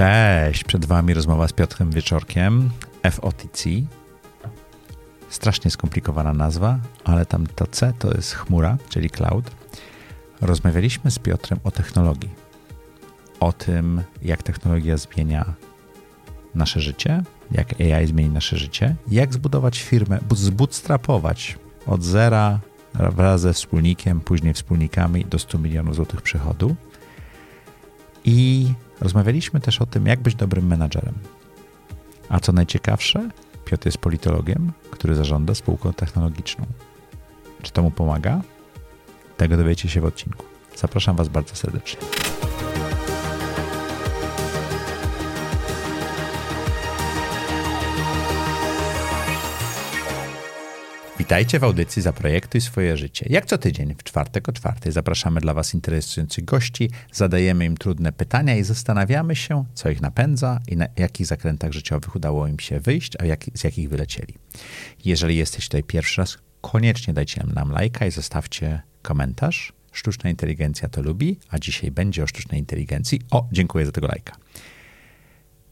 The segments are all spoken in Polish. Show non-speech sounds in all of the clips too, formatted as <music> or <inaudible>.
Cześć, przed Wami rozmowa z Piotrem Wieczorkiem, FOTC. Strasznie skomplikowana nazwa, ale tam to C to jest chmura, czyli cloud. Rozmawialiśmy z Piotrem o technologii. O tym, jak technologia zmienia nasze życie, jak AI zmieni nasze życie, jak zbudować firmę, zbootstrapować od zera wraz ze wspólnikiem, później wspólnikami do 100 milionów złotych przychodu. I rozmawialiśmy też o tym, jak być dobrym menadżerem. A co najciekawsze, Piotr jest politologiem, który zarządza spółką technologiczną. Czy to mu pomaga? Tego dowiecie się w odcinku. Zapraszam Was bardzo serdecznie. Witajcie w audycji Zaprojektuj swoje życie. Jak co tydzień, w czwartek o czwartej zapraszamy dla Was interesujących gości, zadajemy im trudne pytania i zastanawiamy się, co ich napędza i na jakich zakrętach życiowych udało im się wyjść, a jak, z jakich wylecieli. Jeżeli jesteś tutaj pierwszy raz, koniecznie dajcie nam lajka i zostawcie komentarz. Sztuczna inteligencja to lubi, a dzisiaj będzie o sztucznej inteligencji. O, dziękuję za tego lajka.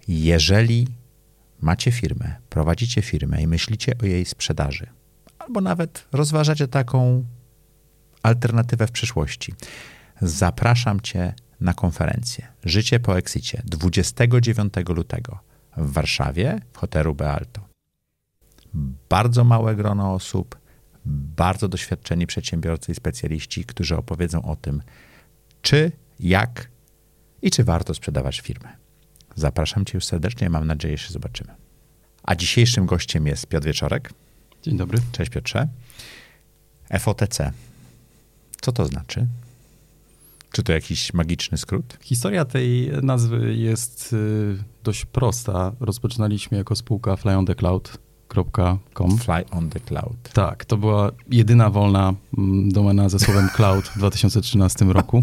Jeżeli macie firmę, prowadzicie firmę i myślicie o jej sprzedaży, albo nawet rozważacie taką alternatywę w przyszłości, zapraszam Cię na konferencję Życie po Exicie 29 lutego w Warszawie w hotelu Bealto. Bardzo małe grono osób, bardzo doświadczeni przedsiębiorcy i specjaliści, którzy opowiedzą o tym, czy, jak i czy warto sprzedawać firmę. Zapraszam Cię już serdecznie, mam nadzieję, że się zobaczymy. A dzisiejszym gościem jest Piotr Wieczorek. Dzień dobry. Cześć Piotrze. FOTC. Co to znaczy? Czy to jakiś magiczny skrót? Historia tej nazwy jest y, dość prosta. Rozpoczynaliśmy jako spółka Fly on the Cloud. Fly on the cloud. Tak, to była jedyna wolna mm, domena ze słowem <laughs> cloud w 2013 roku.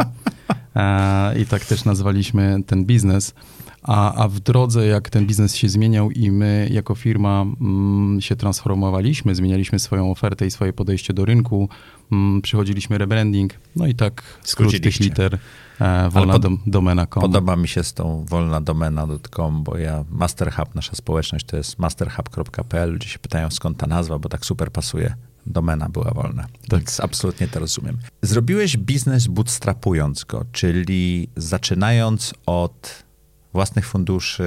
E, I tak też nazwaliśmy ten biznes. A, a w drodze, jak ten biznes się zmieniał i my jako firma mm, się transformowaliśmy, zmienialiśmy swoją ofertę i swoje podejście do rynku, mm, przychodziliśmy rebranding, no i tak skrót tych liter e, wolna pod, dom, domena.com. Podoba mi się z tą wolna domena.com, bo ja Masterhub, nasza społeczność to jest masterhub.pl, ludzie się pytają skąd ta nazwa, bo tak super pasuje domena była wolna. Tak. Więc absolutnie to rozumiem. Zrobiłeś biznes bootstrapując go, czyli zaczynając od własnych funduszy,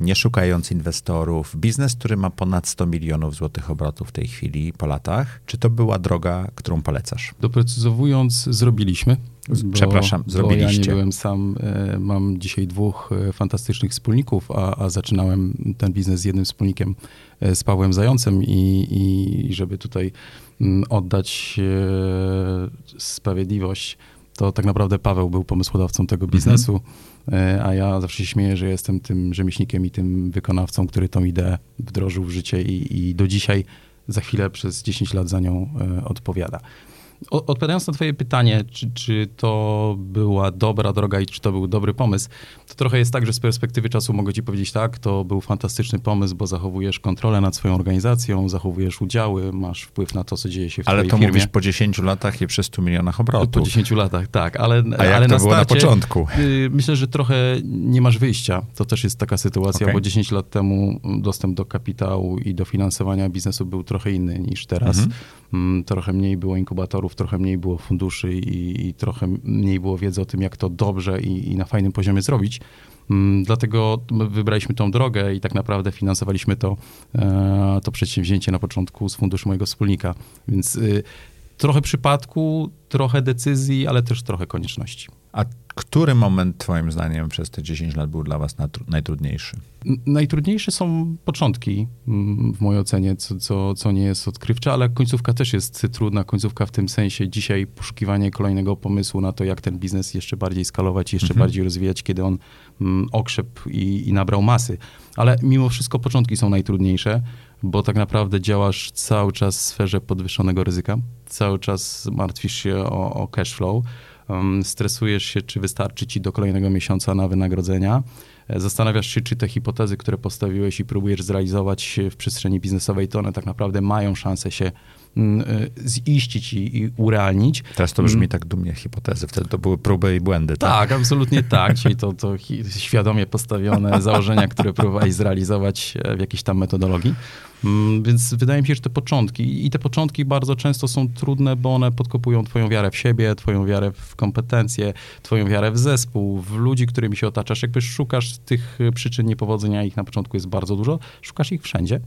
nie szukając inwestorów, biznes, który ma ponad 100 milionów złotych obrotów w tej chwili po latach. Czy to była droga, którą polecasz? Doprecyzowując, zrobiliśmy. Przepraszam, bo, zrobiliście. Bo ja nie byłem sam, e, mam dzisiaj dwóch e, fantastycznych wspólników, a, a zaczynałem ten biznes z jednym wspólnikiem, e, z Pawłem Zającem i, i żeby tutaj mm, oddać sprawiedliwość, to tak naprawdę Paweł był pomysłodawcą tego mhm. biznesu. Mhm a ja zawsze się śmieję, że jestem tym rzemieślnikiem i tym wykonawcą, który tą ideę wdrożył w życie i, i do dzisiaj za chwilę przez 10 lat za nią e, odpowiada. Odpowiadając na Twoje pytanie, czy, czy to była dobra droga i czy to był dobry pomysł, to trochę jest tak, że z perspektywy czasu mogę Ci powiedzieć tak, to był fantastyczny pomysł, bo zachowujesz kontrolę nad swoją organizacją, zachowujesz udziały, masz wpływ na to, co dzieje się w ale Twojej firmie. Ale to mówisz po 10 latach i przy 100 milionach obrotów. Po 10 latach, tak. Ale, A jak ale to na było starcie, na początku? Y, myślę, że trochę nie masz wyjścia. To też jest taka sytuacja, okay. bo 10 lat temu dostęp do kapitału i do finansowania biznesu był trochę inny niż teraz. Mhm. Mm, trochę mniej było inkubatorów, trochę mniej było funduszy i, i trochę mniej było wiedzy o tym, jak to dobrze i, i na fajnym poziomie zrobić. Mm, dlatego wybraliśmy tą drogę i tak naprawdę finansowaliśmy to, e, to przedsięwzięcie na początku z funduszu mojego wspólnika. Więc y, trochę przypadku, trochę decyzji, ale też trochę konieczności. A który moment, Twoim zdaniem, przez te 10 lat był dla Was najtrudniejszy? Najtrudniejsze są początki, mm, w mojej ocenie, co, co, co nie jest odkrywcze, ale końcówka też jest trudna. Końcówka w tym sensie dzisiaj poszukiwanie kolejnego pomysłu na to, jak ten biznes jeszcze bardziej skalować, jeszcze mhm. bardziej rozwijać, kiedy on mm, okrzep i, i nabrał masy. Ale mimo wszystko początki są najtrudniejsze, bo tak naprawdę działasz cały czas w sferze podwyższonego ryzyka, cały czas martwisz się o, o cash flow um, stresujesz się, czy wystarczy ci do kolejnego miesiąca na wynagrodzenia. zastanawiasz się, czy te hipotezy, które postawiłeś i próbujesz zrealizować w przestrzeni biznesowej, to one tak naprawdę mają szansę się Mm, e, ziścić i, i urealnić. Teraz to brzmi mm. tak dumnie hipotezy, wtedy to były próby i błędy. Tak, tak absolutnie <laughs> tak. Czyli to, to świadomie postawione założenia, które próbowałeś zrealizować e, w jakiejś tam metodologii. Mm, więc wydaje mi się, że te początki, i te początki bardzo często są trudne, bo one podkopują twoją wiarę w siebie, twoją wiarę w kompetencje, twoją wiarę w zespół, w ludzi, którymi się otaczasz. Jakby szukasz tych przyczyn niepowodzenia, ich na początku jest bardzo dużo, szukasz ich wszędzie.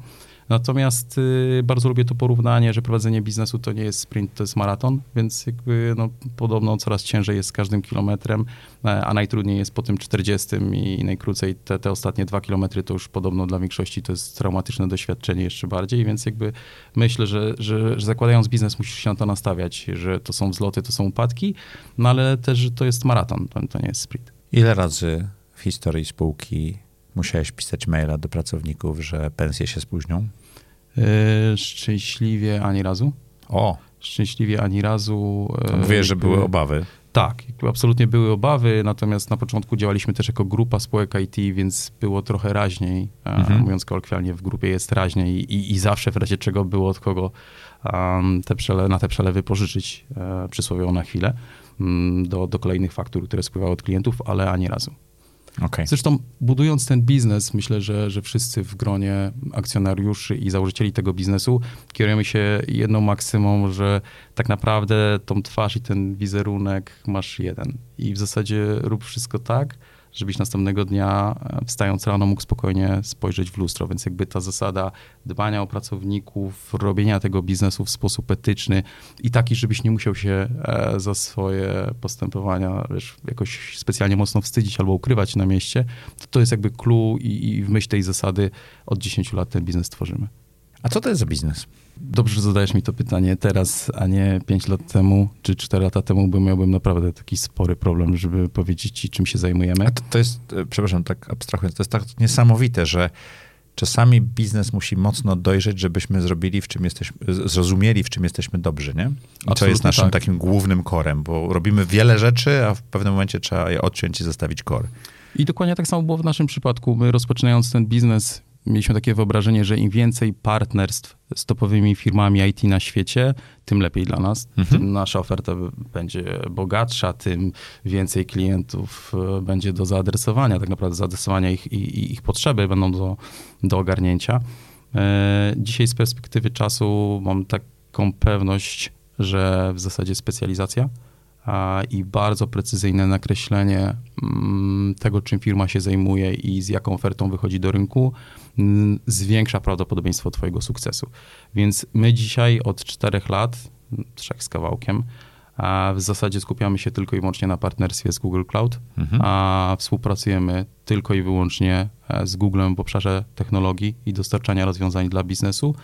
Natomiast y, bardzo lubię to porównanie, że prowadzenie biznesu to nie jest sprint, to jest maraton, więc jakby no, podobno coraz ciężej jest z każdym kilometrem, e, a najtrudniej jest po tym 40 i najkrócej te, te ostatnie dwa kilometry to już podobno dla większości to jest traumatyczne doświadczenie jeszcze bardziej, więc jakby myślę, że, że, że zakładając biznes musisz się na to nastawiać, że to są wzloty, to są upadki, no ale też, że to jest maraton, to, to nie jest sprint. Ile razy w historii spółki Musiałeś pisać maila do pracowników, że pensje się spóźnią? Yy, szczęśliwie ani razu. O! Szczęśliwie ani razu. Yy, Wiesz, że były obawy. Tak, absolutnie były obawy, natomiast na początku działaliśmy też jako grupa spółek IT, więc było trochę raźniej. Mhm. Mówiąc kolokwialnie, w grupie jest raźniej i, i zawsze w razie czego było od kogo um, te przele, na te przelewy pożyczyć e, przysłowiowo na chwilę um, do, do kolejnych faktur, które spływały od klientów, ale ani razu. Okay. Zresztą budując ten biznes, myślę, że, że wszyscy w gronie akcjonariuszy i założycieli tego biznesu kierujemy się jedną maksymą, że tak naprawdę tą twarz i ten wizerunek masz jeden. I w zasadzie rób wszystko tak, żebyś następnego dnia e, wstając rano mógł spokojnie spojrzeć w lustro. Więc jakby ta zasada dbania o pracowników, robienia tego biznesu w sposób etyczny i taki, żebyś nie musiał się e, za swoje postępowania wiesz, jakoś specjalnie mocno wstydzić albo ukrywać na mieście, to, to jest jakby clue i, i w myśl tej zasady od 10 lat ten biznes tworzymy. A co to jest za biznes? Dobrze, że zadajesz mi to pytanie teraz, a nie 5 lat temu czy 4 lata temu, bo miałbym naprawdę taki spory problem, żeby powiedzieć ci, czym się zajmujemy. To, to jest, e, przepraszam, tak abstrahując, to jest tak niesamowite, że czasami biznes musi mocno dojrzeć, żebyśmy zrobili, w czym jesteśmy, zrozumieli, w czym jesteśmy dobrzy, nie? I to jest naszym tak. takim głównym korem, bo robimy wiele rzeczy, a w pewnym momencie trzeba je odciąć i zostawić kor. I dokładnie tak samo było w naszym przypadku. My rozpoczynając ten biznes, mieliśmy takie wyobrażenie, że im więcej partnerstw z topowymi firmami IT na świecie, tym lepiej dla nas. Mhm. Tym nasza oferta będzie bogatsza, tym więcej klientów e, będzie do zaadresowania, tak naprawdę zaadresowania ich, i ich potrzeby będą do, do ogarnięcia. E, dzisiaj z perspektywy czasu mam taką pewność, że w zasadzie specjalizacja i bardzo precyzyjne nakreślenie mm, tego, czym firma się zajmuje i z jaką ofertą wychodzi do rynku, zwiększa prawdopodobieństwo Twojego sukcesu. Więc my dzisiaj od czterech lat, trzech z kawałkiem, a w zasadzie skupiamy się tylko i wyłącznie na partnerstwie z Google Cloud, mhm. a współpracujemy tylko i wyłącznie e, z Googlem w obszarze technologii i dostarczania rozwiązań dla biznesu.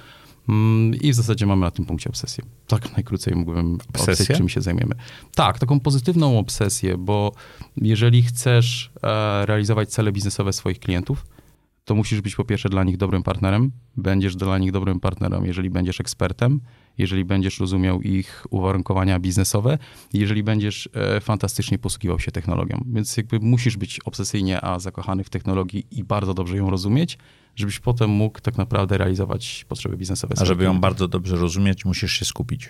Mm, I w zasadzie mamy na tym punkcie obsesję. Tak najkrócej mógłbym obsesję, czym się zajmiemy. Tak, taką pozytywną obsesję, bo jeżeli chcesz e, realizować cele biznesowe swoich klientów, to musisz być po pierwsze dla nich dobrym partnerem. Będziesz dla nich dobrym partnerem, jeżeli będziesz ekspertem, jeżeli będziesz rozumiał ich uwarunkowania biznesowe, jeżeli będziesz e, fantastycznie posługiwał się technologią. Więc jakby musisz być obsesyjnie a zakochany w technologii i bardzo dobrze ją rozumieć, żebyś potem mógł tak naprawdę realizować potrzeby biznesowe. A żeby ją bardzo dobrze rozumieć, musisz się skupić.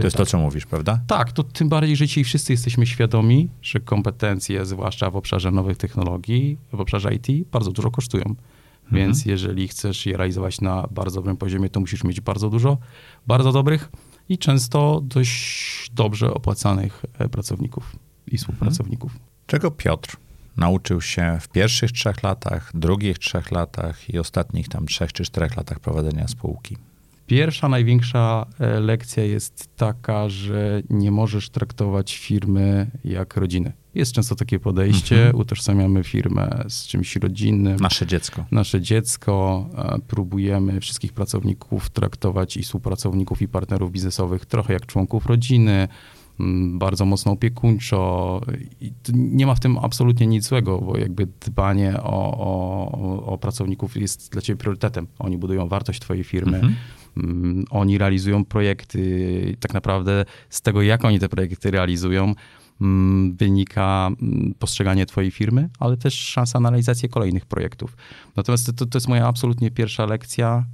To jest tak. to, co mówisz, prawda? Tak, to tym bardziej, że dzisiaj wszyscy jesteśmy świadomi, że kompetencje, zwłaszcza w obszarze nowych technologii, w obszarze IT, bardzo dużo kosztują. Mhm. Więc jeżeli chcesz je realizować na bardzo dobrym poziomie, to musisz mieć bardzo dużo bardzo dobrych i często dość dobrze opłacanych e, pracowników i współpracowników. Mhm. Czego Piotr nauczył się w pierwszych trzech latach, drugich trzech latach i ostatnich tam trzech czy czterech latach prowadzenia spółki? Pierwsza, największa e, lekcja jest taka, że nie możesz traktować firmy jak rodziny. Jest często takie podejście, mhm. utożsamiamy firmę z czymś rodzinnym. Nasze dziecko. Nasze dziecko. Próbujemy wszystkich pracowników traktować i współpracowników i partnerów biznesowych trochę jak członków rodziny bardzo mocno opiekuńczo. I nie ma w tym absolutnie nic złego, bo jakby dbanie o, o, o pracowników jest dla ciebie priorytetem. Oni budują wartość twojej firmy. Mhm. Mm, oni realizują projekty. Tak naprawdę z tego, jak oni te projekty realizują, mm, wynika mm, postrzeganie twojej firmy, ale też szansa na realizację kolejnych projektów. Natomiast to, to jest moja absolutnie pierwsza lekcja.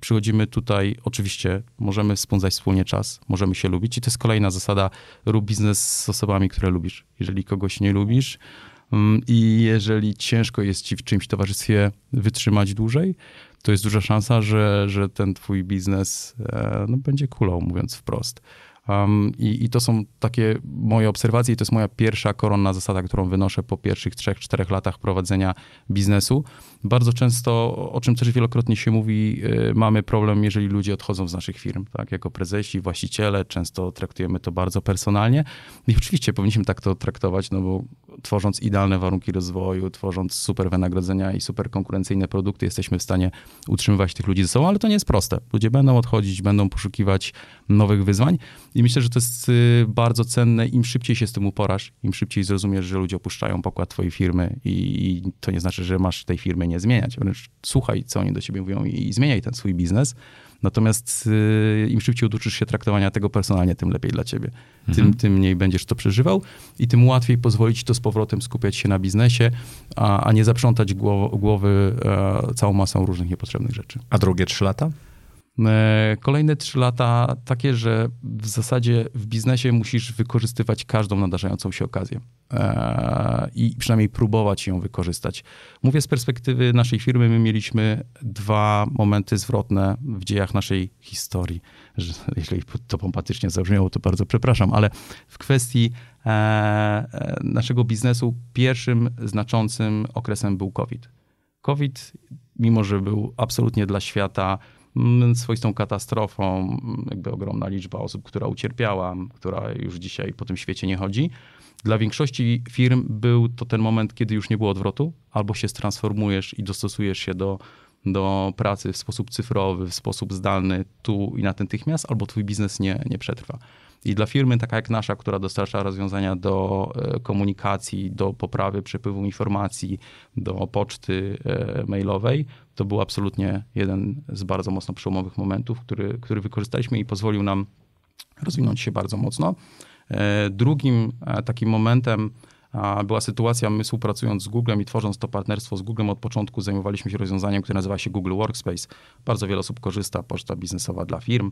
Przychodzimy tutaj, oczywiście możemy spędzać wspólnie czas, możemy się lubić i to jest kolejna zasada, rób biznes z osobami, które lubisz. Jeżeli kogoś nie lubisz, i jeżeli ciężko jest ci w czymś towarzystwie wytrzymać dłużej, to jest duża szansa, że, że ten twój biznes e, no, będzie kulał, mówiąc wprost. Um, i, I to są takie moje obserwacje, i to jest moja pierwsza koronna zasada, którą wynoszę po pierwszych trzech, czterech latach prowadzenia biznesu. Bardzo często, o czym też wielokrotnie się mówi, y, mamy problem, jeżeli ludzie odchodzą z naszych firm. Tak? Jako prezesi, właściciele, często traktujemy to bardzo personalnie. I oczywiście powinniśmy tak to traktować, no bo tworząc idealne warunki rozwoju, tworząc super wynagrodzenia i super konkurencyjne produkty, jesteśmy w stanie utrzymywać tych ludzi ze sobą, ale to nie jest proste. Ludzie będą odchodzić, będą poszukiwać nowych wyzwań i myślę, że to jest y, bardzo cenne. Im szybciej się z tym uporasz, im szybciej zrozumiesz, że ludzie opuszczają pokład twojej firmy i to nie znaczy, że masz tej firmy nie zmieniać. Wręcz słuchaj, co oni do ciebie mówią i, i zmieniaj ten swój biznes. Natomiast y, im szybciej oduczysz się traktowania tego personalnie, tym lepiej dla ciebie. Mhm. Tym, tym mniej będziesz to przeżywał i tym łatwiej pozwolić to z powrotem skupiać się na biznesie, a, a nie zaprzątać głow, głowy e, całą masą różnych niepotrzebnych rzeczy. A drugie trzy lata? E, kolejne trzy lata takie, że w zasadzie w biznesie musisz wykorzystywać każdą nadarzającą się okazję e, i przynajmniej próbować ją wykorzystać. Mówię z perspektywy naszej firmy, my mieliśmy dwa momenty zwrotne w dziejach naszej historii. Że, jeśli to pompatycznie zabrzmiało, to bardzo przepraszam, ale w kwestii e, naszego biznesu pierwszym znaczącym okresem był COVID. COVID, mimo że był absolutnie dla świata swoistą katastrofą, mm, jakby ogromna liczba osób, która ucierpiała, która już dzisiaj po tym świecie nie chodzi. Dla większości firm był to ten moment, kiedy już nie było odwrotu, albo się transformujesz i dostosujesz się do, do pracy w sposób cyfrowy, w sposób zdalny tu i natychmiast, albo twój biznes nie, nie przetrwa. I dla firmy taka jak nasza, która dostarcza rozwiązania do e, komunikacji, do poprawy przepływu informacji, do poczty e, mailowej, to był absolutnie jeden z bardzo mocno przełomowych momentów, który, który wykorzystaliśmy i pozwolił nam rozwinąć się bardzo mocno. E, drugim takim momentem, była sytuacja, my współpracując z Googlem i tworząc to partnerstwo z Googlem od początku zajmowaliśmy się rozwiązaniem, które nazywa się Google Workspace. Bardzo wiele osób korzysta, poczta biznesowa dla firm.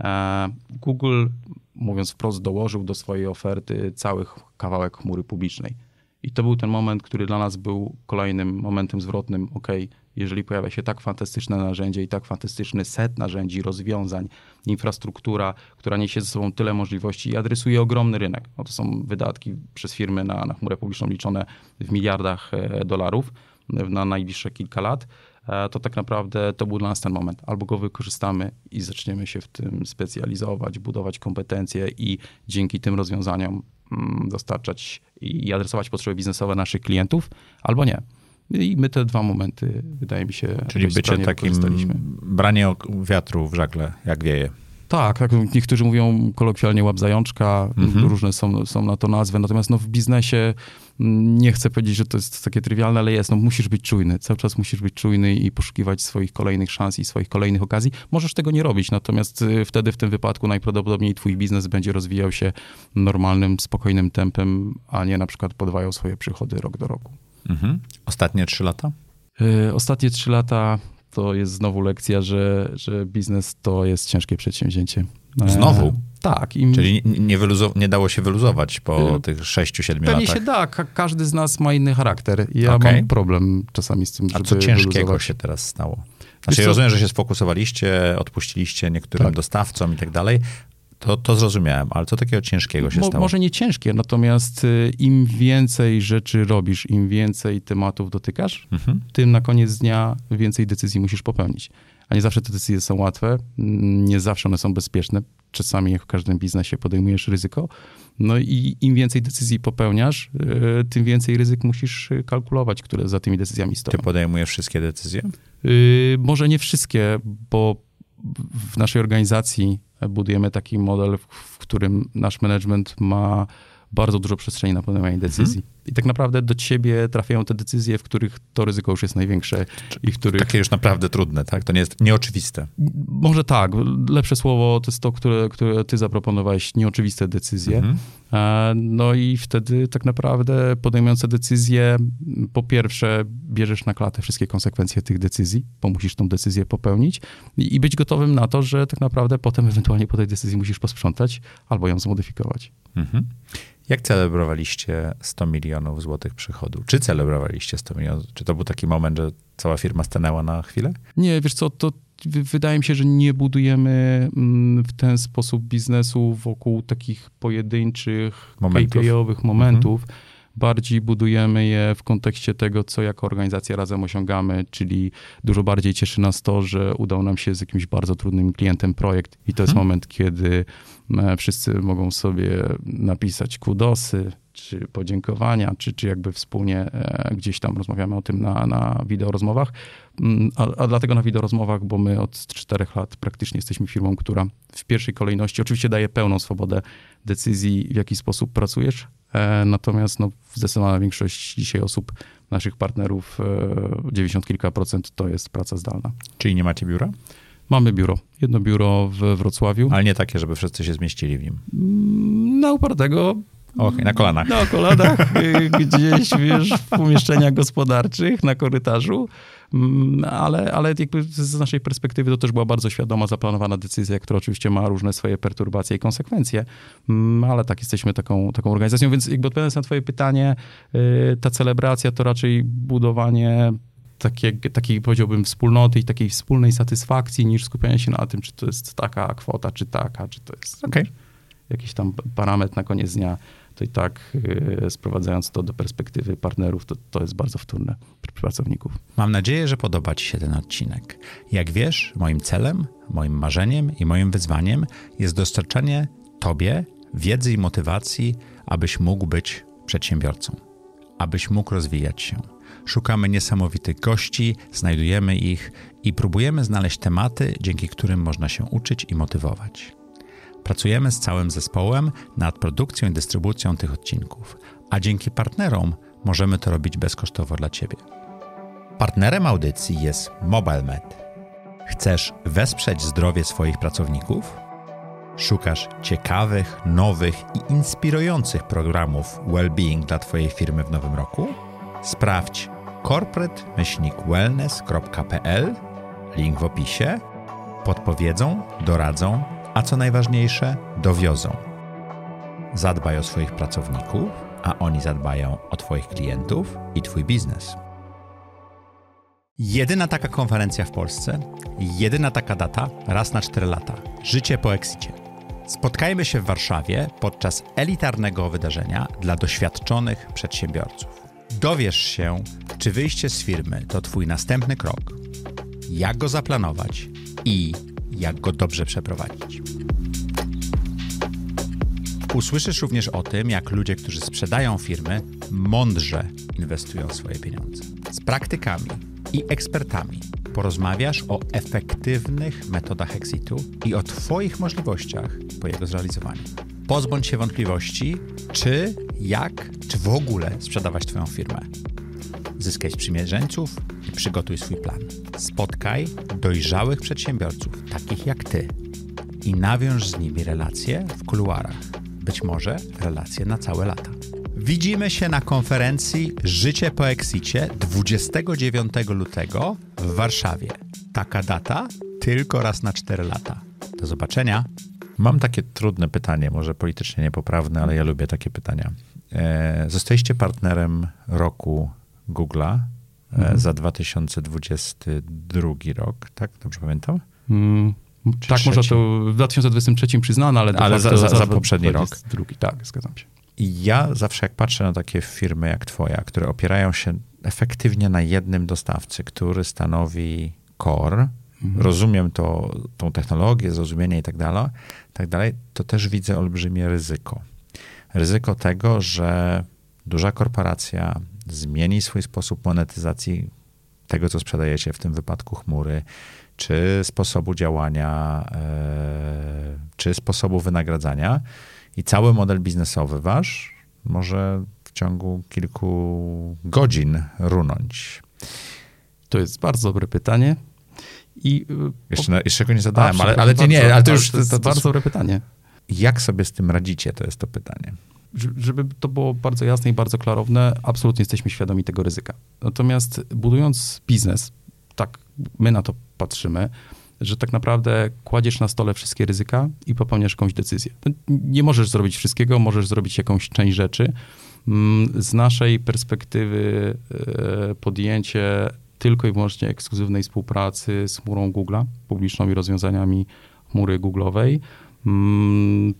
E, Google, mówiąc wprost, dołożył do swojej oferty cały kawałek chmury publicznej. I to był ten moment, który dla nas był kolejnym momentem zwrotnym. OK, jeżeli pojawia się tak fantastyczne narzędzie i tak fantastyczny set narzędzi, rozwiązań, infrastruktura, która niesie ze sobą tyle możliwości i adresuje ogromny rynek. No to są wydatki przez firmy na, na chmurę publiczną liczone w miliardach e, dolarów na najbliższe kilka lat, e, to tak naprawdę to był dla nas ten moment. Albo go wykorzystamy i zaczniemy się w tym specjalizować, budować kompetencje i dzięki tym rozwiązaniom mm, dostarczać i adresować potrzeby biznesowe naszych klientów, albo nie. I my te dwa momenty, wydaje mi się, Czyli bycie takim, branie wiatru w żagle, jak wieje. Tak, tak, niektórzy mówią kolokwialnie łap zajączka, mhm. różne są, są na to nazwy, natomiast no, w biznesie mm, nie chcę powiedzieć, że to jest takie trywialne, ale jest, no musisz być czujny, cały czas musisz być czujny i poszukiwać swoich kolejnych szans i swoich kolejnych okazji. Możesz tego nie robić, natomiast y, wtedy w tym wypadku najprawdopodobniej twój biznes będzie rozwijał się normalnym, spokojnym tempem, a nie na przykład podwajał swoje przychody rok do roku. Mhm. Ostatnie trzy lata? Y, ostatnie trzy lata to jest znowu lekcja, że, że biznes to jest ciężkie przedsięwzięcie. Znowu? E, tak. Im... Czyli nie, wyluzo- nie dało się wyluzować po y, tych sześciu, siedmiu latach? Pewnie się da. Ka- każdy z nas ma inny charakter. Ja okay. mam problem czasami z tym, żeby A co ciężkiego wyluzować. się teraz stało? Znaczy, ja rozumiem, że się sfokusowaliście, odpuściliście niektórym tak. dostawcom i tak dalej, to, to zrozumiałem, ale co takiego ciężkiego się Mo, stało? Może nie ciężkie, natomiast y, im więcej rzeczy robisz, im więcej tematów dotykasz, mhm. tym na koniec dnia więcej decyzji musisz popełnić. A nie zawsze te decyzje są łatwe, nie zawsze one są bezpieczne. Czasami, jak w każdym biznesie, podejmujesz ryzyko. No i im więcej decyzji popełniasz, y, tym więcej ryzyk musisz y, kalkulować, które za tymi decyzjami stoją. Ty podejmujesz wszystkie decyzje? Yy, może nie wszystkie, bo w naszej organizacji budujemy taki model, w którym nasz management ma bardzo dużo przestrzeni na podejmowanie mhm. decyzji. I tak naprawdę do ciebie trafiają te decyzje, w których to ryzyko już jest największe i których... Takie już naprawdę trudne, tak? To nie jest nieoczywiste. Może tak. Lepsze słowo to jest to, które, które ty zaproponowałeś, nieoczywiste decyzje. Mhm. E, no i wtedy tak naprawdę podejmując te decyzje, po pierwsze bierzesz na klatę wszystkie konsekwencje tych decyzji, bo musisz tą decyzję popełnić i być gotowym na to, że tak naprawdę potem ewentualnie po tej decyzji musisz posprzątać albo ją zmodyfikować. Mhm. Jak celebrowaliście 100 milionów złotych przychodu? Czy celebrowaliście 100 milionów? Czy to był taki moment, że cała firma stanęła na chwilę? Nie, wiesz co, to wydaje mi się, że nie budujemy mm, w ten sposób biznesu wokół takich pojedynczych, momentów. KPI-owych momentów. Mhm bardziej budujemy je w kontekście tego, co jako organizacja razem osiągamy, czyli dużo bardziej cieszy nas to, że udało nam się z jakimś bardzo trudnym klientem projekt i to jest hmm. moment, kiedy e, wszyscy mogą sobie napisać kudosy, czy podziękowania, czy, czy jakby wspólnie e, gdzieś tam rozmawiamy o tym na, na wideorozmowach. Mm, a, a dlatego na wideorozmowach, bo my od czterech lat praktycznie jesteśmy firmą, która w pierwszej kolejności oczywiście daje pełną swobodę decyzji, w jaki sposób pracujesz, E, natomiast no, zdecydowana większość dzisiaj osób, naszych partnerów, 90 e, kilka procent to jest praca zdalna. Czyli nie macie biura? Mamy biuro. Jedno biuro w Wrocławiu. Ale nie takie, żeby wszyscy się zmieścili w nim. Mm, na upartego. Okay, na kolanach. Na kolanach, <laughs> y, gdzieś, wiesz, w pomieszczeniach gospodarczych, na korytarzu. Mm, ale, ale jakby z naszej perspektywy to też była bardzo świadoma, zaplanowana decyzja, która oczywiście ma różne swoje perturbacje i konsekwencje, mm, ale tak, jesteśmy taką, taką organizacją, więc jakby odpowiadając na twoje pytanie, y, ta celebracja to raczej budowanie takiej, takiej, powiedziałbym, wspólnoty i takiej wspólnej satysfakcji, niż skupianie się na tym, czy to jest taka kwota, czy taka, czy to jest okay. jakiś tam parametr na koniec dnia to i tak y, sprowadzając to do perspektywy partnerów, to, to jest bardzo wtórne pracowników. Mam nadzieję, że podoba Ci się ten odcinek. Jak wiesz, moim celem, moim marzeniem i moim wyzwaniem jest dostarczanie Tobie wiedzy i motywacji, abyś mógł być przedsiębiorcą, abyś mógł rozwijać się. Szukamy niesamowitych gości, znajdujemy ich i próbujemy znaleźć tematy, dzięki którym można się uczyć i motywować. Pracujemy z całym zespołem nad produkcją i dystrybucją tych odcinków, a dzięki partnerom możemy to robić bezkosztowo dla Ciebie. Partnerem audycji jest MobileMed. Chcesz wesprzeć zdrowie swoich pracowników? Szukasz ciekawych, nowych i inspirujących programów well-being dla Twojej firmy w nowym roku? Sprawdź corporate-wellness.pl, link w opisie. Podpowiedzą, doradzą a co najważniejsze, dowiozą. Zadbaj o swoich pracowników, a oni zadbają o Twoich klientów i Twój biznes. Jedyna taka konferencja w Polsce, jedyna taka data raz na 4 lata. Życie po exicie. Spotkajmy się w Warszawie podczas elitarnego wydarzenia dla doświadczonych przedsiębiorców. Dowiesz się, czy wyjście z firmy to Twój następny krok, jak go zaplanować i jak go dobrze przeprowadzić. Usłyszysz również o tym, jak ludzie, którzy sprzedają firmy, mądrze inwestują swoje pieniądze. Z praktykami i ekspertami porozmawiasz o efektywnych metodach exitu i o Twoich możliwościach po jego zrealizowaniu. Pozbądź się wątpliwości, czy, jak, czy w ogóle sprzedawać Twoją firmę. Zyskaj sprzymierzeńców i przygotuj swój plan. Spotkaj dojrzałych przedsiębiorców, takich jak Ty, i nawiąż z nimi relacje w kuluarach. Być może relacje na całe lata. Widzimy się na konferencji Życie po Exicie 29 lutego w Warszawie. Taka data tylko raz na 4 lata. Do zobaczenia. Mam takie trudne pytanie, może politycznie niepoprawne, ale ja lubię takie pytania. E, zostaliście partnerem roku Google'a e, mhm. za 2022 rok, tak? Dobrze pamiętam? Mm, tak, może to w 2023 przyznano, ale, ale za, za, za, poprzedni rok. Drugi, tak, zgadzam się. I ja zawsze jak patrzę na takie firmy jak twoja, które opierają się efektywnie na jednym dostawcy, który stanowi core, mhm. rozumiem to, tą technologię, zrozumienie i tak dalej, tak dalej, to też widzę olbrzymie ryzyko. Ryzyko tego, że duża korporacja zmieni swój sposób monetyzacji tego, co sprzedajecie, w tym wypadku chmury, czy sposobu działania, e, czy sposobu wynagradzania i cały model biznesowy wasz może w ciągu kilku godzin runąć? To jest bardzo dobre pytanie. I, y, jeszcze, jeszcze go nie zadałem, A, ale, ale, nie, ale to już... To jest to, to, bardzo dobre pytanie. Jak sobie z tym radzicie, to jest to pytanie. Żeby to było bardzo jasne i bardzo klarowne, absolutnie jesteśmy świadomi tego ryzyka. Natomiast budując biznes, tak my na to patrzymy, że tak naprawdę kładziesz na stole wszystkie ryzyka i popełniasz jakąś decyzję. Nie możesz zrobić wszystkiego, możesz zrobić jakąś część rzeczy. Mm, z naszej perspektywy e, podjęcie tylko i wyłącznie ekskluzywnej współpracy z chmurą Google'a, publiczną i rozwiązaniami chmury Google'owej,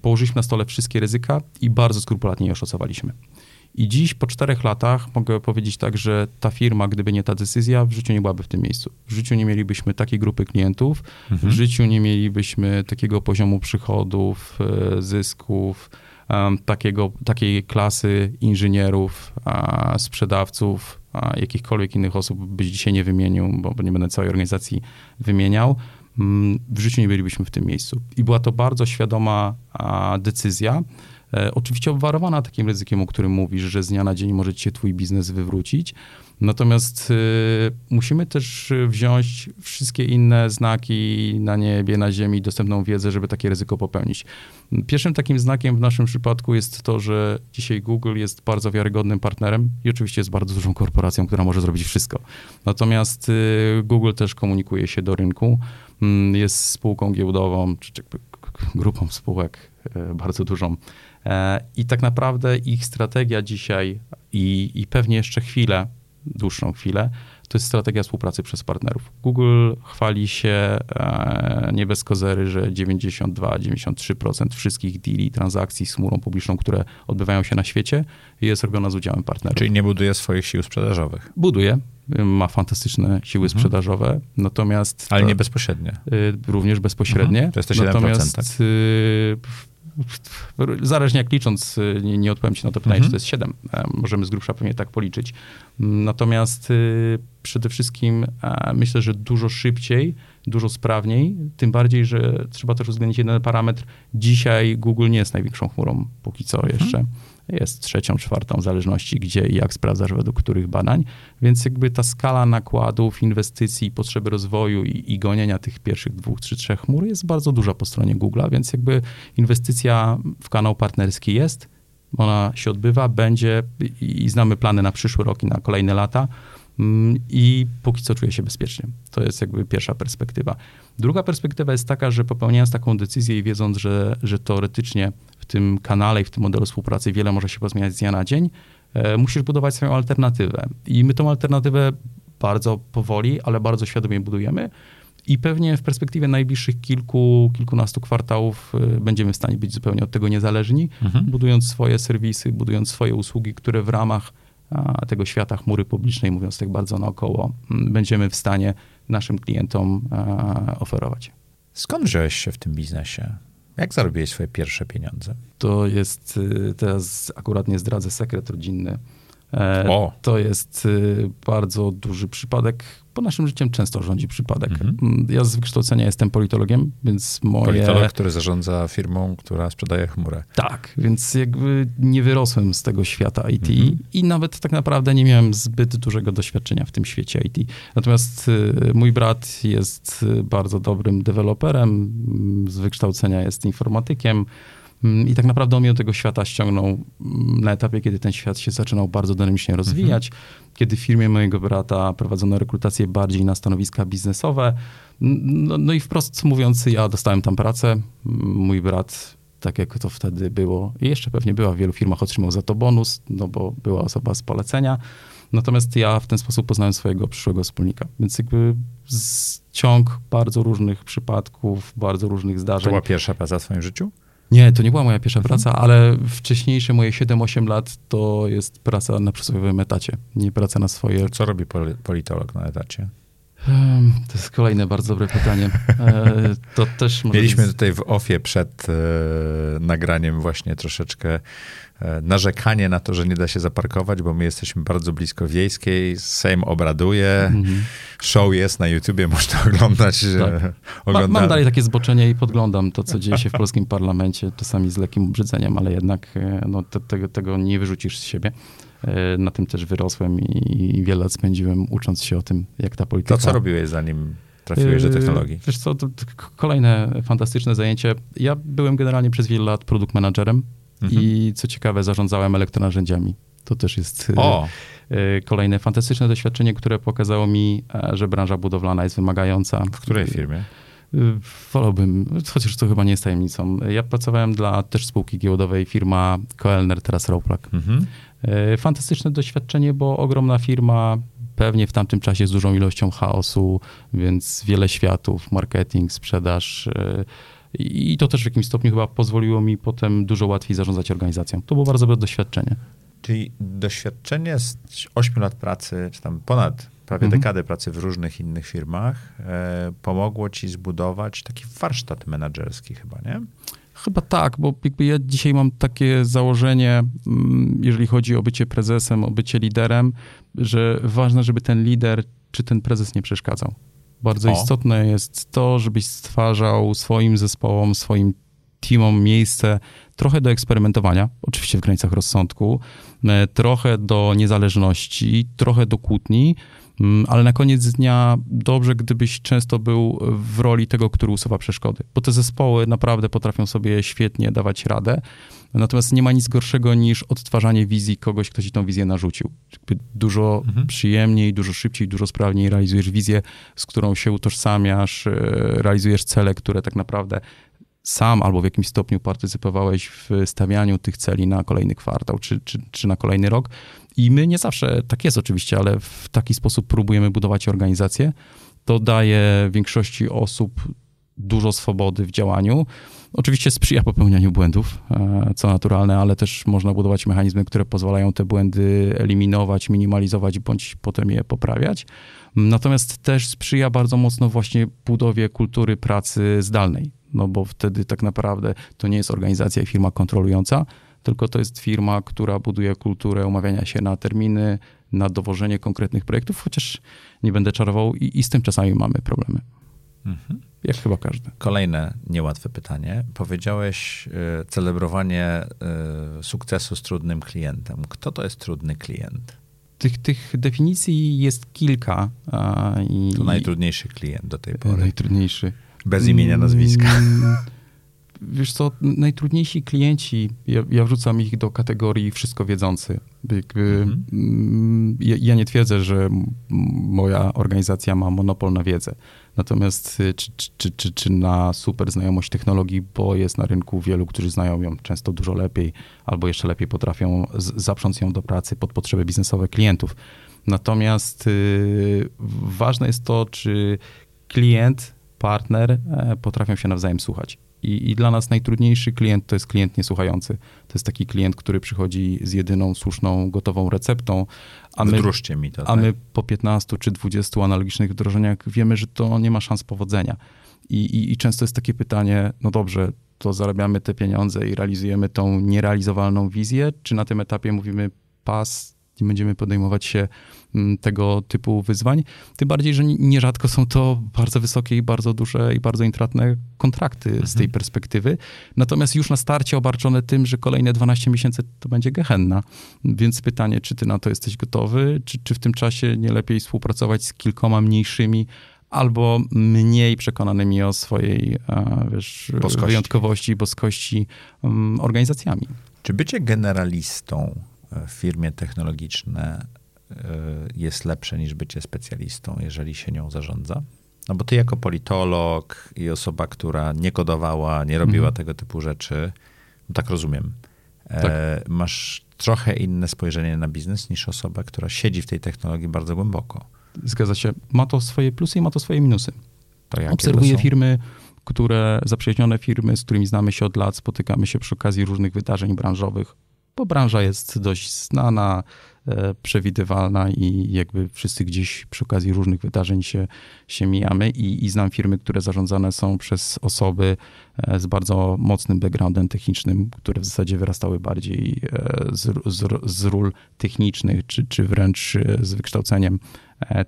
położyliśmy na stole wszystkie ryzyka i bardzo skrupulatnie je oszacowaliśmy. I dziś, po czterech latach, mogę powiedzieć tak, że ta firma, gdyby nie ta decyzja, w życiu nie byłaby w tym miejscu. W życiu nie mielibyśmy takiej grupy klientów, mhm. w życiu nie mielibyśmy takiego poziomu przychodów, e, zysków, takiego, takiej klasy inżynierów, sprzedawców, jakichkolwiek innych osób byś dzisiaj nie wymienił, bo nie będę całej organizacji wymieniał. Mm, w życiu nie bylibyśmy w tym miejscu. I była to bardzo świadoma decyzja, oczywiście obwarowana takim ryzykiem, o którym mówisz, że z dnia na dzień może ci się twój biznes wywrócić. Natomiast y, musimy też wziąć wszystkie inne znaki na niebie, na ziemi, dostępną wiedzę, żeby takie ryzyko popełnić. Pierwszym takim znakiem w naszym przypadku jest to, że dzisiaj Google jest bardzo wiarygodnym partnerem i oczywiście jest bardzo dużą korporacją, która może zrobić wszystko. Natomiast y, Google też komunikuje się do rynku, mm, jest spółką giełdową, czy grupą spółek bardzo dużą E, I tak naprawdę ich strategia dzisiaj i, i pewnie jeszcze chwilę, dłuższą chwilę, to jest strategia współpracy przez partnerów. Google chwali się e, nie bez kozery, że 92-93% wszystkich deali, transakcji z chmurą publiczną, które odbywają się na świecie, jest robiona z udziałem partnerów. Czyli nie buduje swoich sił sprzedażowych. Buduje, ma fantastyczne siły mhm. sprzedażowe, natomiast... Ale nie bezpośrednie. Y, również bezpośrednie. Mhm. To jest te 7%, natomiast tak? Zależnie jak licząc, y, nie, nie odpowiem ci na to pytanie, mhm. czy to jest 7. E, możemy z grubsza pewnie tak policzyć. Natomiast y, przede wszystkim myślę, że dużo szybciej, dużo sprawniej, tym bardziej, że trzeba też uwzględnić jeden parametr. Dzisiaj Google nie jest największą chmurą, póki co mhm. Jest trzecią, czwartą, w zależności gdzie i jak sprawdzasz według których badań. Więc jakby ta skala nakładów, inwestycji, potrzeby rozwoju i, i gonienia tych pierwszych dwóch czy trzech chmur jest bardzo duża po stronie Google'a, więc jakby inwestycja w kanał partnerski jest, ona się odbywa, będzie i, i znamy plany na przyszły rok i na kolejne lata mm, i póki co czuję się bezpiecznie. To jest jakby pierwsza perspektywa. Druga perspektywa jest taka, że popełniając taką decyzję i wiedząc, że, że teoretycznie tym kanale i w tym modelu współpracy wiele może się pozmieniać z dnia na dzień, e, musisz budować swoją alternatywę. I my tą alternatywę bardzo powoli, ale bardzo świadomie budujemy. I pewnie w perspektywie najbliższych kilku, kilkunastu kwartałów e, będziemy w stanie być zupełnie od tego niezależni, mhm. budując swoje serwisy, budując swoje usługi, które w ramach tego świata chmury publicznej, mówiąc tak bardzo naokoło, będziemy w stanie naszym klientom oferować. Skąd wziąłeś się w tym biznesie? Jak zarobiłeś swoje pierwsze pieniądze? To jest, y, teraz akurat nie zdradzę, sekret rodzinny. E, o. To jest y, bardzo duży przypadek. Po naszym życiem często rządzi przypadek. Mhm. Mm, ja z wykształcenia jestem politologiem, więc moje... Politolog, który zarządza firmą, która sprzedaje chmurę. Tak, więc jakby nie wyrosłem z tego świata IT mhm. i nawet tak naprawdę nie miałem zbyt dużego doświadczenia w tym świecie IT. Natomiast y, mój brat jest bardzo dobrym deweloperem, mm, z wykształcenia jest informatykiem, I tak naprawdę on mnie do tego świata ściągnął mm, na etapie, kiedy ten świat się zaczynał bardzo dynamicznie rozwijać, mhm. kiedy w firmie mojego brata prowadzono rekrutację bardziej na stanowiska biznesowe. No, no, i wprost mówiąc, ja dostałem tam pracę. Mój brat, tak jak to wtedy było, i jeszcze pewnie była w wielu firmach, otrzymał za to bonus, no bo była osoba z polecenia. Natomiast ja w ten sposób poznałem swojego przyszłego wspólnika. Więc jakby ciąg bardzo różnych przypadków, bardzo różnych zdarzeń. To była pierwsza praca w swoim życiu? Nie, to nie była moja pierwsza mhm. praca, ale wcześniejsze moje 7-8 lat to jest praca na przysłowiowym etacie, nie praca na swoje. Co robi politolog na etacie? To jest kolejne bardzo dobre pytanie. E, to też Mieliśmy być... tutaj w ofie przed e, nagraniem właśnie troszeczkę e, narzekanie na to, że nie da się zaparkować, bo my jesteśmy bardzo blisko wiejskiej, Sejm obraduje, mhm. show jest na YouTubie, <laughs> można oglądać. Tak. Ma, mam dalej takie zboczenie i podglądam to, co dzieje się w polskim parlamencie, czasami z lekkim obrzydzeniem, ale jednak no, te, tego, tego nie wyrzucisz z siebie. E, na tym też wyrosłem i, wiele lat spędziłem ucząc się o tym, jak ta polityka... To co robiłeś zanim trafiłeś do technologii? Wiesz co, to, to kolejne fantastyczne zajęcie. Ja byłem generalnie przez wiele lat produkt managerem mhm. i co ciekawe zarządzałem elektronarzędziami. To też jest o. E, kolejne fantastyczne doświadczenie, które pokazało mi, e, że branża budowlana jest wymagająca. W której firmie? E, wolałbym, chociaż to chyba nie jest tajemnicą. Ja pracowałem dla też spółki giełdowej, firma Koelner, teraz Roplak. Mhm. Fantastyczne doświadczenie, bo ogromna firma, pewnie w tamtym czasie z dużą ilością chaosu, więc wiele światów, marketing, sprzedaż. I to też w jakimś stopniu chyba pozwoliło mi potem dużo łatwiej zarządzać organizacją. To było bardzo dobre doświadczenie. Czyli doświadczenie z 8 lat pracy, czy tam ponad prawie mhm. dekadę pracy w różnych innych firmach e, pomogło ci zbudować taki warsztat menedżerski chyba, nie? Chyba tak, bo jakby ja dzisiaj mam takie założenie, mm, jeżeli chodzi o bycie prezesem, o bycie liderem, że ważne, żeby ten lider czy ten prezes nie przeszkadzał. Bardzo o. istotne jest to, żebyś stwarzał swoim zespołom, swoim teamom miejsce trochę do eksperymentowania, oczywiście w granicach rozsądku, e, trochę do niezależności, trochę do kłótni, mm, ale na koniec dnia dobrze, gdybyś często był w roli tego, który usuwa przeszkody, bo te zespoły naprawdę potrafią sobie świetnie dawać radę. Natomiast nie ma nic gorszego niż odtwarzanie wizji kogoś, kto ci tą wizję narzucił. Dużo mhm. przyjemniej, dużo szybciej, dużo sprawniej realizujesz wizję, z którą się utożsamiasz, e, realizujesz cele, które tak naprawdę sam albo w jakimś stopniu partycypowałeś w stawianiu tych celi na kolejny kwartał czy, czy, czy na kolejny rok. I my nie zawsze, tak jest oczywiście, ale w taki sposób próbujemy budować organizację. To daje większości osób dużo swobody w działaniu. Oczywiście sprzyja popełnianiu błędów, e, co naturalne, ale też można budować mechanizmy, które pozwalają te błędy eliminować, minimalizować bądź potem je poprawiać. Natomiast też sprzyja bardzo mocno właśnie budowie kultury pracy zdalnej no bo wtedy tak naprawdę to nie jest organizacja i firma kontrolująca, tylko to jest firma, która buduje kulturę umawiania się na terminy, na dowożenie konkretnych projektów, chociaż nie będę czarował i, i z tym czasami mamy problemy. Mhm. Jak chyba każdy. Kolejne niełatwe pytanie. Powiedziałeś y, celebrowanie y, sukcesu z trudnym klientem. Kto to jest trudny klient? Tych, tych definicji jest kilka. A, i, to najtrudniejszy klient do tej pory. Najtrudniejszy. Bez imienia, nazwiska. Mm, wiesz co, najtrudniejsi klienci, ja, ja wrzucam ich do kategorii wszystko wiedzący. Jakby, mhm. Mm, ja, ja, nie twierdzę, że moja organizacja ma monopol na wiedzę. Natomiast y, czy, czy, czy, czy na super znajomość technologii, bo jest na rynku wielu, którzy znają ją często dużo lepiej, albo jeszcze lepiej potrafią z, zaprząc ją do pracy pod potrzeby biznesowe klientów. Natomiast y, ważne jest to, czy klient partner e, potrafią się nawzajem słuchać. I, I, dla nas najtrudniejszy klient to jest klient niesłuchający. To jest taki klient, który przychodzi z jedyną słuszną, gotową receptą. A my, Wdróżcie mi to. A tak? my po 15 czy 20 analogicznych wdrożeniach wiemy, że to nie ma szans powodzenia. I, i, I często jest takie pytanie, no dobrze, to zarabiamy te pieniądze i realizujemy tą nierealizowalną wizję, czy na tym etapie mówimy pas, nie będziemy podejmować się mm, tego typu wyzwań. Tym bardziej, że nierzadko są to bardzo wysokie i bardzo duże i bardzo intratne kontrakty mhm. z tej perspektywy. Natomiast już na starcie obarczone tym, że kolejne 12 miesięcy to będzie gehenna. Więc pytanie, czy ty na to jesteś gotowy, czy, czy w tym czasie nie lepiej współpracować z kilkoma mniejszymi, albo mniej przekonanymi o swojej wiesz, boskości. wyjątkowości, boskości um, organizacjami. Czy bycie generalistą w firmie technologiczne e, jest lepsze niż bycie specjalistą, jeżeli się nią zarządza? No bo ty jako politolog i osoba, która nie kodowała, nie robiła mhm. tego typu rzeczy, no tak rozumiem, e, tak. masz trochę inne spojrzenie na biznes niż osoba, która siedzi w tej technologii bardzo głęboko. Zgadza się. Ma to swoje plusy i ma to swoje minusy. Obserwuję firmy, które, zaprzyjaźnione firmy, z którymi znamy się od lat, spotykamy się przy okazji różnych wydarzeń branżowych, bo branża jest dość znana, e, przewidywalna i jakby wszyscy gdzieś przy okazji różnych wydarzeń się, się mijamy. I, i znam firmy, które zarządzane są przez osoby e, z bardzo mocnym backgroundem technicznym, które w zasadzie wyrastały bardziej e, z, z, z ról technicznych, czy, czy wręcz z wykształceniem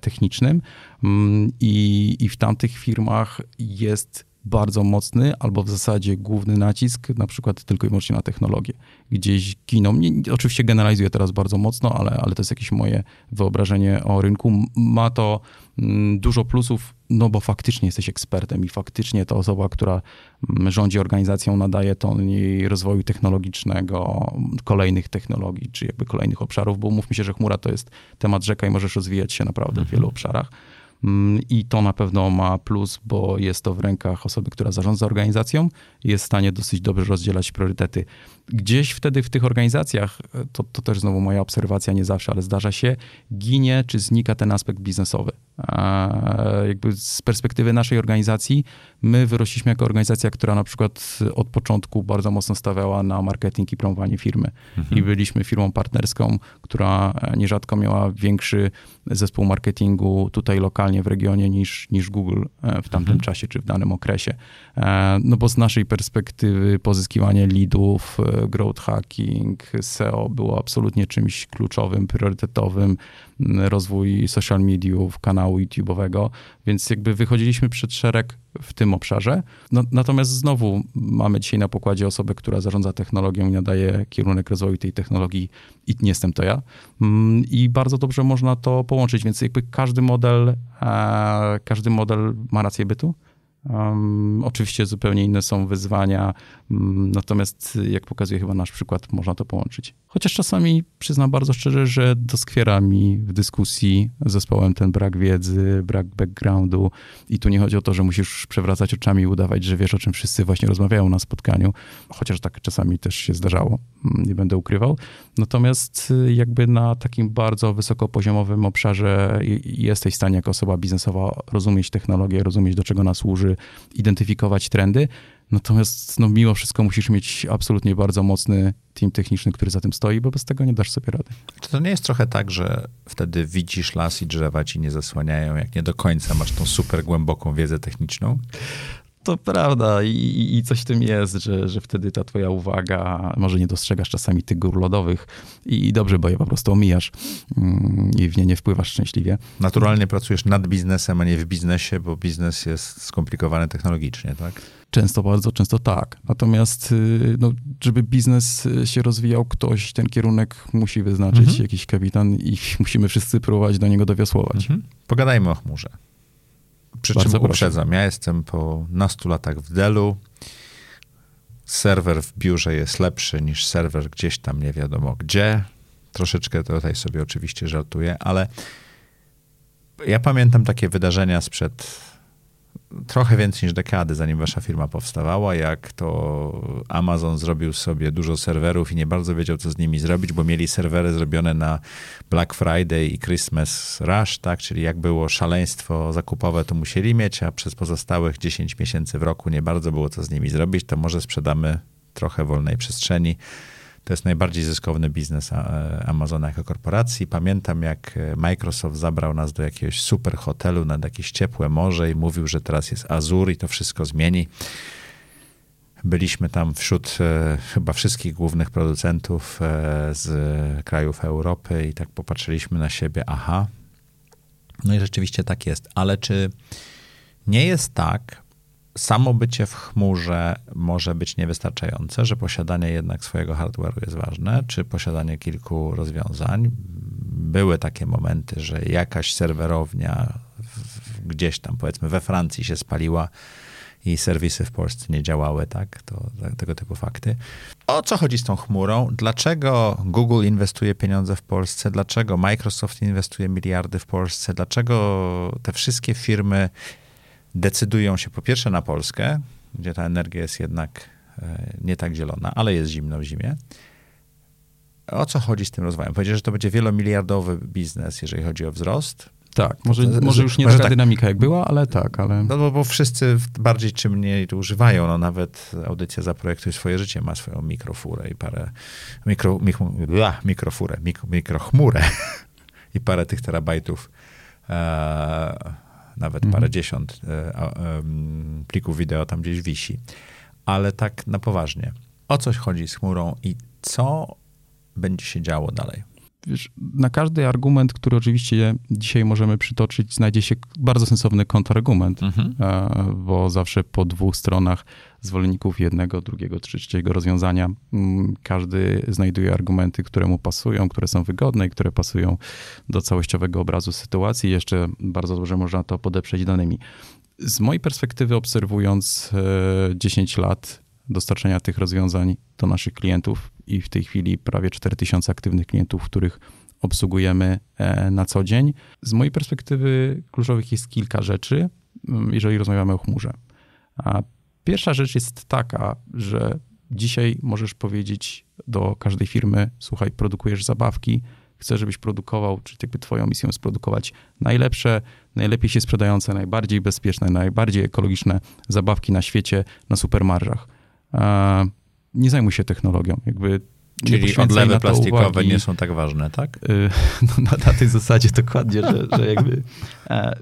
technicznym. Mm, i, i w tamtych firmach jest bardzo mocny, albo w zasadzie główny nacisk na przykład tylko i wyłącznie na technologię. Gdzieś giną, nie, oczywiście generalizuję teraz bardzo mocno, ale, ale to jest jakieś moje wyobrażenie o rynku. Ma to mm, dużo plusów, no bo faktycznie jesteś ekspertem i faktycznie ta osoba, która mm, rządzi organizacją, nadaje ton jej rozwoju technologicznego, kolejnych technologii, czy jakby kolejnych obszarów, bo mówmy się, że chmura to jest temat rzeka i możesz rozwijać się naprawdę w wielu mhm. obszarach. Mm, I to na pewno ma plus, bo jest to w rękach osoby, która zarządza organizacją i jest w stanie dosyć dobrze rozdzielać priorytety. Gdzieś wtedy w tych organizacjach, to, to też znowu moja obserwacja, nie zawsze, ale zdarza się, ginie czy znika ten aspekt biznesowy. A jakby z perspektywy naszej organizacji, my wyrośliśmy jako organizacja, która na przykład od początku bardzo mocno stawiała na marketing i promowanie firmy. Mhm. I byliśmy firmą partnerską, która nierzadko miała większy zespół marketingu tutaj lokalnie w regionie niż, niż Google e, w tamtym mhm. czasie czy w danym okresie. E, no bo z naszej perspektywy pozyskiwanie leadów, e, growth hacking, SEO było absolutnie czymś kluczowym, priorytetowym, rozwój social mediów, kanału YouTube'owego, więc jakby wychodziliśmy przed szereg w tym obszarze. No, natomiast znowu mamy dzisiaj na pokładzie osobę, która zarządza technologią i nadaje kierunek rozwoju tej technologii i nie jestem to ja. Mm, I bardzo dobrze można to połączyć, więc jakby każdy model, e, każdy model ma rację bytu. Um, oczywiście zupełnie inne są wyzwania, um, natomiast jak pokazuje chyba nasz przykład, można to połączyć. Chociaż czasami przyznam bardzo szczerze, że doskwiera mi w dyskusji z zespołem ten brak wiedzy, brak backgroundu i tu nie chodzi o to, że musisz przewracać oczami i udawać, że wiesz o czym wszyscy właśnie rozmawiają na spotkaniu, chociaż tak czasami też się zdarzało, mm, nie będę ukrywał. Natomiast y, jakby na takim bardzo wysokopoziomowym obszarze jesteś w stanie jako osoba biznesowa rozumieć technologię, rozumieć do czego ona służy, identyfikować trendy, Natomiast no, mimo wszystko musisz mieć absolutnie bardzo mocny team techniczny, który za tym stoi, bo bez tego nie dasz sobie rady. Czy to nie jest trochę tak, że wtedy widzisz las i drzewa ci nie zasłaniają, jak nie do końca masz tą super głęboką wiedzę techniczną? To prawda i, i coś w tym jest, że, że wtedy ta twoja uwaga, może nie dostrzegasz czasami tych gór lodowych i, i dobrze, bo je po prostu omijasz mm, i w nie nie wpływasz szczęśliwie. Naturalnie pracujesz nad biznesem, a nie w biznesie, bo biznes jest skomplikowany technologicznie, tak? Często, bardzo często tak. Natomiast, y, no, żeby biznes się rozwijał, ktoś ten kierunek musi wyznaczyć, mhm. jakiś kapitan i <laughs> musimy wszyscy próbować do niego dowiosłować. Mhm. Pogadajmy o chmurze. Przy Bardzo czym uprzedzam, proszę. ja jestem po nastu latach w Delu. Serwer w biurze jest lepszy niż serwer gdzieś tam nie wiadomo gdzie. Troszeczkę tutaj sobie oczywiście żartuję, ale ja pamiętam takie wydarzenia sprzed trochę więcej niż dekady, zanim wasza firma powstawała, jak to Amazon zrobił sobie dużo serwerów i nie bardzo wiedział, co z nimi zrobić, bo mieli serwery zrobione na Black Friday i Christmas Rush, tak? Czyli jak było szaleństwo zakupowe, to musieli mieć, a przez pozostałych 10 miesięcy w roku nie bardzo było co z nimi zrobić, to może sprzedamy trochę wolnej przestrzeni to jest najbardziej zyskowny biznes e, Amazona jako korporacji. Pamiętam, jak e, Microsoft zabrał nas do jakiegoś super hotelu nad jakieś ciepłe morze i mówił, że teraz jest Azur i to wszystko zmieni. Byliśmy tam wśród e, chyba wszystkich głównych producentów e, z krajów Europy i tak popatrzyliśmy na siebie, aha. No i rzeczywiście tak jest, ale czy nie jest tak, samo bycie w chmurze może być niewystarczające, że posiadanie jednak swojego hardware'u jest ważne, czy posiadanie kilku rozwiązań. Były takie momenty, że jakaś serwerownia gdzieś tam, powiedzmy we Francji się spaliła i serwisy w Polsce nie działały, tak? To, tego typu fakty. O co chodzi z tą chmurą? Dlaczego Google inwestuje pieniądze w Polsce? Dlaczego Microsoft inwestuje miliardy w Polsce? Dlaczego te wszystkie firmy decydują się po pierwsze na Polskę, gdzie ta energia jest jednak e, nie tak zielona, ale jest zimno w zimie. O co chodzi z tym rozwojem? Powiedzieć, że to będzie wielomiliardowy biznes, jeżeli chodzi o wzrost. Tak, może, to, może już nie taka tak, dynamika jak była, ale tak, ale... No bo, wszyscy bardziej czy mniej to używają. No nawet audycja Zaprojektuj swoje życie ma swoją mikrofurę i parę... Mikro, mikro, mikrofurę, mikro, mikrochmurę <laughs> i parę tych terabajtów e, nawet mhm. parę dziesiąt e, plików wideo tam gdzieś wisi. Ale tak na poważnie. O coś chodzi z chmurą i co będzie się działo dalej? Wiesz, na każdy argument, który oczywiście dzisiaj możemy przytoczyć, znajdzie się bardzo sensowny kontrargument, mhm. Bo zawsze po dwóch stronach zwolenników jednego, drugiego, trzeciego rozwiązania mm, każdy znajduje argumenty, które mu pasują, które są wygodne i które pasują do całościowego obrazu sytuacji. Jeszcze bardzo dobrze można to podeprzeć danymi. Z mojej perspektywy, obserwując 10 e, lat dostarczenia tych rozwiązań do naszych klientów i w tej chwili prawie 4000 aktywnych klientów, których obsługujemy e, na co dzień. Z mojej perspektywy kluczowych jest kilka rzeczy, mm, jeżeli rozmawiamy o chmurze. A pierwsza rzecz jest taka, że dzisiaj możesz powiedzieć do każdej firmy: Słuchaj, produkujesz zabawki, chcę, żebyś produkował, czy jakby twoją misją jest produkować najlepsze, najlepiej się sprzedające, najbardziej bezpieczne, najbardziej ekologiczne zabawki na świecie na supermarżach. Nie zajmuj się technologią. Jakby Czyli odlewy plastikowe uwagi. nie są tak ważne, tak? <laughs> Y, no, na, tej zasadzie dokładnie, że, że jakby e,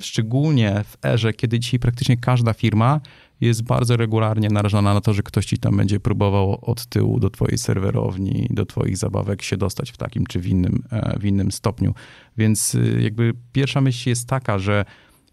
szczególnie w erze, kiedy dzisiaj praktycznie każda firma jest bardzo regularnie narażona na to, że ktoś ci tam będzie próbował od tyłu do twojej serwerowni, do twoich zabawek się dostać w takim czy w innym, e, w innym stopniu. Więc y, jakby pierwsza myśl jest taka, że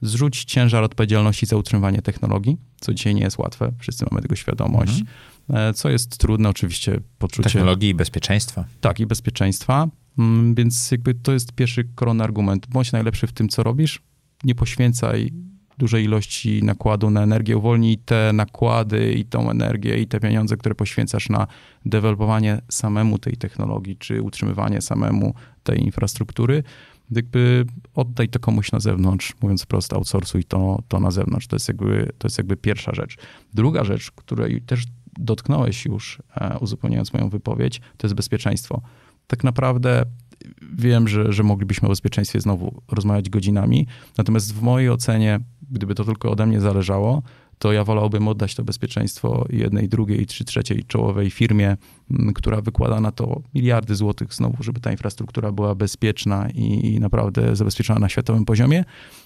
zrzuć ciężar odpowiedzialności za utrzymywanie technologii, co dzisiaj nie jest łatwe, wszyscy mamy tego świadomość. Mhm. E, co jest trudne, oczywiście poczucie... Technologii i bezpieczeństwa. Tak, i bezpieczeństwa. Mm, więc jakby to jest pierwszy koronny argument. Bądź najlepszy w tym, co robisz. Nie poświęcaj dużej ilości nakładu na energię, uwolnij te nakłady i tą energię i te pieniądze, które poświęcasz na dewelopowanie samemu tej technologii, czy utrzymywanie samemu tej infrastruktury, jakby oddaj to komuś na zewnątrz, mówiąc wprost, outsourcuj to, to na zewnątrz. To jest, jakby, to jest jakby pierwsza rzecz. Druga rzecz, której też dotknąłeś już, e, uzupełniając moją wypowiedź, to jest bezpieczeństwo. Tak naprawdę wiem, że, że moglibyśmy o bezpieczeństwie znowu rozmawiać godzinami, natomiast w mojej ocenie, gdyby to tylko ode mnie zależało, to ja wolałbym oddać to bezpieczeństwo jednej, drugiej, trzy, trzeciej czołowej firmie, która wykłada na to miliardy złotych znowu, żeby ta infrastruktura była bezpieczna i, i naprawdę zabezpieczona na światowym poziomie,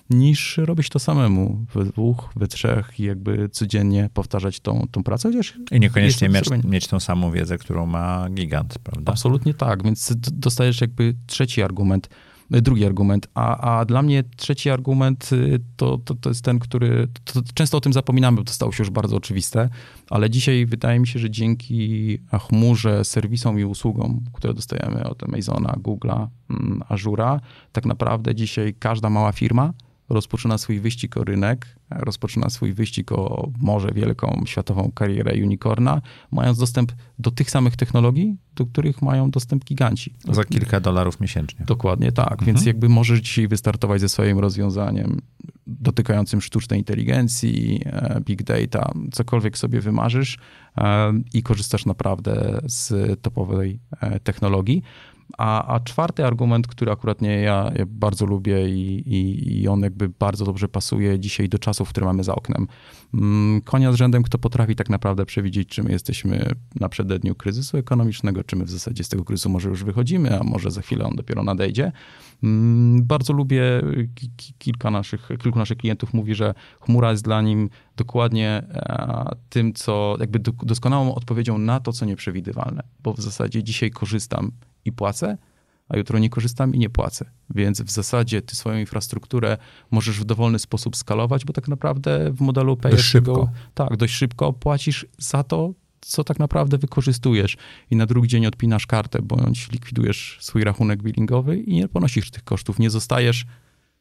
niż robić to samemu we dwóch, we trzech i jakby codziennie powtarzać tą, tą pracę. Chociaż I niekoniecznie mieć, mieć tą samą wiedzę, którą ma gigant, prawda? Absolutnie tak, więc dostajesz jakby trzeci argument – drugi argument. A, a dla mnie trzeci argument y, to, to, to jest ten, który. To, to często o tym zapominamy, bo to stało się już bardzo oczywiste, ale dzisiaj wydaje mi się, że dzięki chmurze, serwisom i usługom, które dostajemy od Amazona, Google'a, mm, Azura, tak naprawdę dzisiaj każda mała firma rozpoczyna swój wyścig o rynek, rozpoczyna swój wyścig o może wielką światową karierę unicorna, mając dostęp do tych samych technologii, do których mają dostęp giganci. Za kilka dolarów miesięcznie. Dokładnie tak, mhm. więc jakby możesz dzisiaj wystartować ze swoim rozwiązaniem dotykającym sztucznej inteligencji, e, big data, cokolwiek sobie wymarzysz e, i korzystasz naprawdę z topowej e, technologii. A, a czwarty argument, który akurat nie ja, ja bardzo lubię i, i, i, on jakby bardzo dobrze pasuje dzisiaj do czasów, które mamy za oknem. Mm, konia z rzędem, kto potrafi tak naprawdę przewidzieć, czy my jesteśmy na przededniu kryzysu ekonomicznego, czy my w zasadzie z tego kryzysu może już wychodzimy, a może za chwilę on dopiero nadejdzie. Mm, bardzo lubię, kilka naszych, kilku naszych klientów mówi, że chmura jest dla nim dokładnie tym, co jakby doskonałą odpowiedzią na to, co nieprzewidywalne, bo w zasadzie dzisiaj korzystam i płacę, a jutro nie korzystam i nie płacę. Więc w zasadzie ty swoją infrastrukturę możesz w dowolny sposób skalować, bo tak naprawdę w modelu pay dość szybko. tak, dość szybko płacisz za to, co tak naprawdę wykorzystujesz i na drugi dzień odpinasz kartę, bądź likwidujesz swój rachunek billingowy i nie ponosisz tych kosztów. Nie zostajesz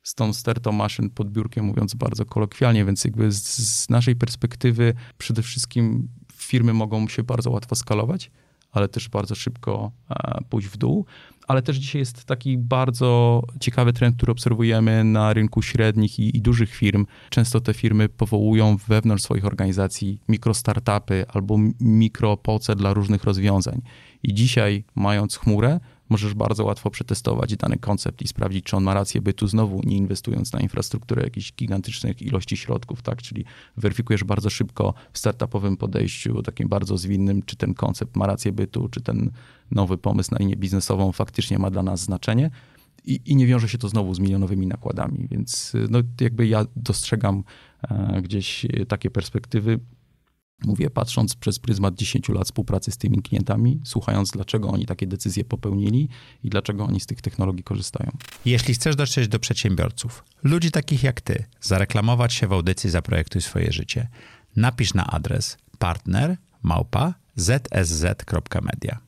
z tą stertą maszyn pod biurkiem, mówiąc bardzo kolokwialnie, więc jakby z, z naszej perspektywy przede wszystkim firmy mogą się bardzo łatwo skalować, ale też bardzo szybko e, pójść w dół. Ale też dzisiaj jest taki bardzo ciekawy trend, który obserwujemy na rynku średnich i, i dużych firm. Często te firmy powołują wewnątrz swoich organizacji mikrostartupy albo mikropoce dla różnych rozwiązań. I dzisiaj, mając chmurę, możesz bardzo łatwo przetestować dany koncept i sprawdzić, czy on ma rację bytu znowu, nie inwestując na infrastrukturę jakichś gigantycznych ilości środków, tak? Czyli weryfikujesz bardzo szybko w startupowym podejściu, takim bardzo zwinnym, czy ten koncept ma rację bytu, czy ten nowy pomysł na linię biznesową faktycznie ma dla nas znaczenie. I, I, nie wiąże się to znowu z milionowymi nakładami, więc no, jakby ja dostrzegam e, gdzieś takie perspektywy Mówię, patrząc przez pryzmat 10 lat współpracy z tymi klientami, słuchając, dlaczego oni takie decyzje popełnili i dlaczego oni z tych technologii korzystają. Jeśli chcesz dotrzeć do przedsiębiorców, ludzi takich jak ty, zareklamować się w audycji Zaprojektuj swoje życie, napisz na adres partner małpa zsz.media.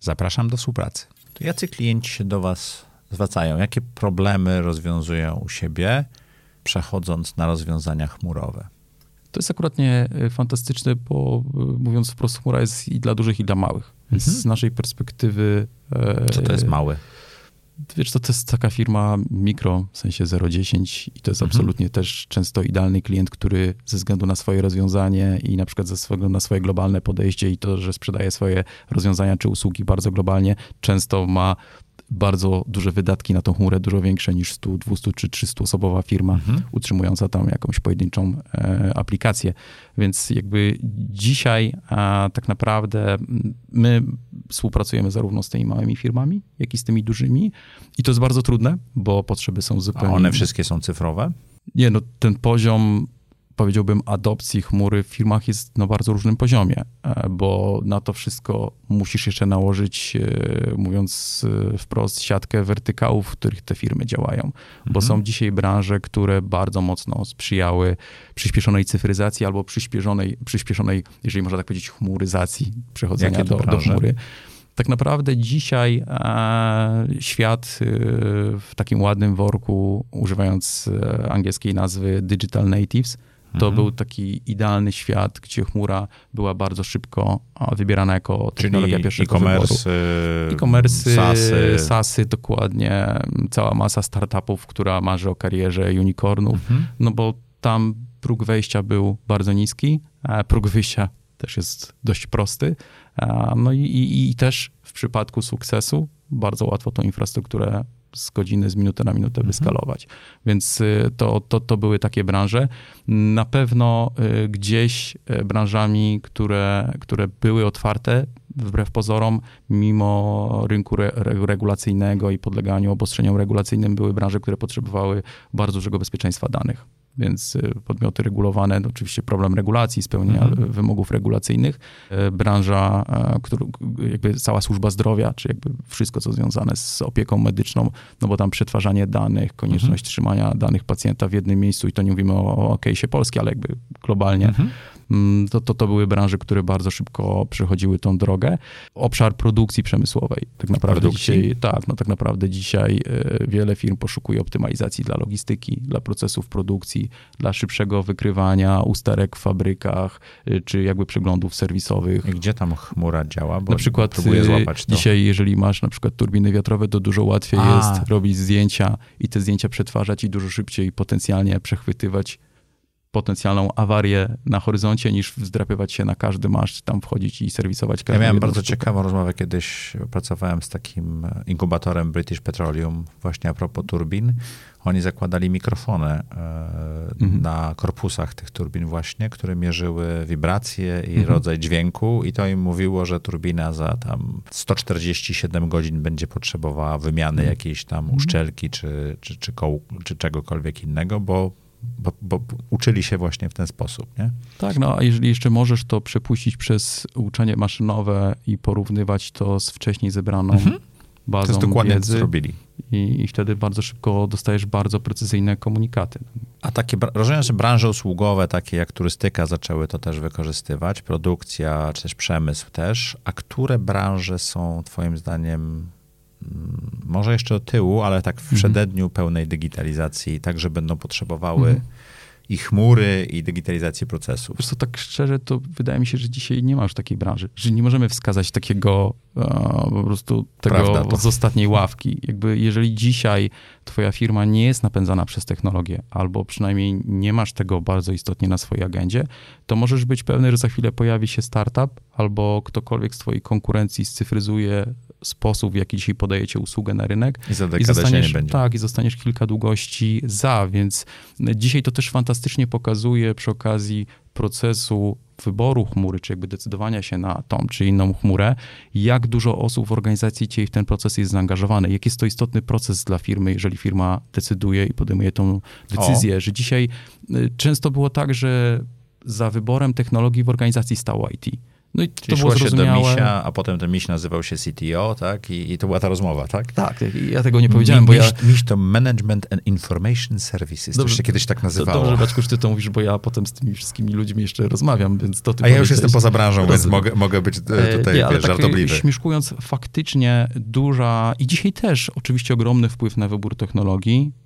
Zapraszam do współpracy. To jacy klienci się do was zwracają? Jakie problemy rozwiązują u siebie, przechodząc na rozwiązania chmurowe? To jest akurat nie e, fantastyczne, bo e, mówiąc wprost, chmura jest i dla dużych, i dla małych. Więc mhm. z naszej perspektywy... E, Co to jest mały? Wiesz, to, to jest taka firma mikro, w sensie 0,10 i to jest mhm. absolutnie też często idealny klient, który ze względu na swoje rozwiązanie i na przykład ze względu na swoje globalne podejście i to, że sprzedaje swoje rozwiązania czy usługi bardzo globalnie, często ma bardzo duże wydatki na tą chmurę, dużo większe niż 100, 200 czy 300 osobowa firma mhm. utrzymująca tam jakąś pojedynczą e, aplikację. Więc jakby dzisiaj a, tak naprawdę my współpracujemy zarówno z tymi małymi firmami, jak i z tymi dużymi i to jest bardzo trudne, bo potrzeby są zupełnie... A one wszystkie są cyfrowe? Nie, no ten poziom powiedziałbym, adopcji chmury w firmach jest na bardzo różnym poziomie, e, bo na to wszystko musisz jeszcze nałożyć, e, mówiąc e, wprost, siatkę wertykałów, w których te firmy działają. Mhm. Bo są dzisiaj branże, które bardzo mocno sprzyjały przyspieszonej cyfryzacji albo przyspieszonej, przyspieszonej jeżeli można tak powiedzieć, chmuryzacji, przechodzenia do, do chmury. Tak naprawdę dzisiaj świat w takim ładnym worku, używając angielskiej nazwy digital natives, to mhm. był taki idealny świat, gdzie chmura była bardzo szybko wybierana jako technologia Czyli pierwszego e-commerce, E-commerce, SASy. SASy, dokładnie. Cała masa startupów, która marzy o karierze unicornów, mhm. no bo tam próg wejścia był bardzo niski, a próg wyjścia też jest dość prosty. No i, i, i też w przypadku sukcesu bardzo łatwo tą infrastrukturę z godziny, z minuty na minutę mhm. wyskalować. Więc y, to, to, to były takie branże. Na pewno y, gdzieś y, branżami, które, które były otwarte, wbrew pozorom, mimo rynku re regulacyjnego i podleganiu obostrzeniom regulacyjnym, były branże, które potrzebowały bardzo dużego bezpieczeństwa danych więc y, podmioty regulowane, no oczywiście problem regulacji, spełnienia mhm. wymogów regulacyjnych, y, branża, y, który, jakby cała służba zdrowia, czy jakby wszystko, co związane z opieką medyczną, no bo tam przetwarzanie danych, konieczność mhm. trzymania danych pacjenta w jednym miejscu i to nie mówimy o, o case'ie Polski, ale jakby globalnie. Mhm to, to, to były branże, które bardzo szybko przechodziły tą drogę. Obszar produkcji przemysłowej. Tak naprawdę produkcji? dzisiaj, tak, no tak naprawdę dzisiaj e, wiele firm poszukuje optymalizacji dla logistyki, dla procesów produkcji, dla szybszego wykrywania usterek w fabrykach, e, czy jakby przeglądów serwisowych. I gdzie tam chmura działa? Bo na przykład e, dzisiaj, jeżeli masz na przykład turbiny wiatrowe, to dużo łatwiej A. jest robić zdjęcia i te zdjęcia przetwarzać i dużo szybciej potencjalnie przechwytywać potencjalną awarię na horyzoncie, niż wzdrapywać się na każdy maszt, tam wchodzić i serwisować każdy Ja miałem bardzo sztukę. ciekawą rozmowę kiedyś, pracowałem z takim inkubatorem British Petroleum właśnie a propos turbin. Oni zakładali mikrofony e, mhm. na korpusach tych turbin właśnie, które mierzyły wibracje i mhm. rodzaj dźwięku i to im mówiło, że turbina za tam 147 godzin będzie potrzebowała wymiany mhm. jakiejś tam mhm. uszczelki czy, czy, czy, koł, czy czegokolwiek innego, bo bo, bo, uczyli się właśnie w ten sposób, nie? Tak, no a jeżeli jeszcze możesz to przepuścić przez uczenie maszynowe i porównywać to z wcześniej zebraną mhm. bazą to jest dokładnie wiedzy. To zrobili. I, I wtedy bardzo szybko dostajesz bardzo precyzyjne komunikaty. A takie, rozumiem, że branże usługowe, takie jak turystyka, zaczęły to też wykorzystywać, produkcja, czy też przemysł też. A które branże są twoim zdaniem może jeszcze do tyłu, ale tak w mhm. przededniu pełnej digitalizacji, także będą potrzebowały mhm. i chmury, i digitalizację procesów. Wiesz co, tak szczerze, to wydaje mi się, że dzisiaj nie ma już takiej branży, że nie możemy wskazać takiego e, po prostu tego z ostatniej ławki. Jakby jeżeli dzisiaj twoja firma nie jest napędzana przez technologię, albo przynajmniej nie masz tego bardzo istotnie na swojej agendzie, to możesz być pewny, że za chwilę pojawi się startup, albo ktokolwiek z twojej konkurencji scyfryzuje sposób, w jaki dzisiaj podajecie usługę na rynek. I za I zostaniesz, Tak, i zostaniesz kilka długości za, więc dzisiaj to też fantastycznie pokazuje przy okazji procesu wyboru chmury, czy jakby decydowania się na tą czy inną chmurę, jak dużo osób w organizacji dzisiaj w ten proces jest zaangażowane, jak jest to istotny proces dla firmy, jeżeli firma decyduje i podejmuje tą decyzję, o. że dzisiaj y, często było tak, że za wyborem technologii w organizacji stało IT. No i Czyli to było się do misia, a potem ten miś nazywał się CTO, tak? I, I, to była ta rozmowa, tak? Tak, ja tego nie powiedziałem, Mi, bo miś, ja... Miś to Management and Information Services, dobrze, to się kiedyś tak nazywało. Dobrze, Baczku, że ty to mówisz, bo ja potem z tymi wszystkimi ludźmi jeszcze rozmawiam, więc to ty A ja już jestem poza branżą, więc mogę, mogę być e, tutaj, nie, wiesz, tak żartobliwy. śmieszkując, faktycznie duża i dzisiaj też oczywiście ogromny wpływ na wybór technologii, E,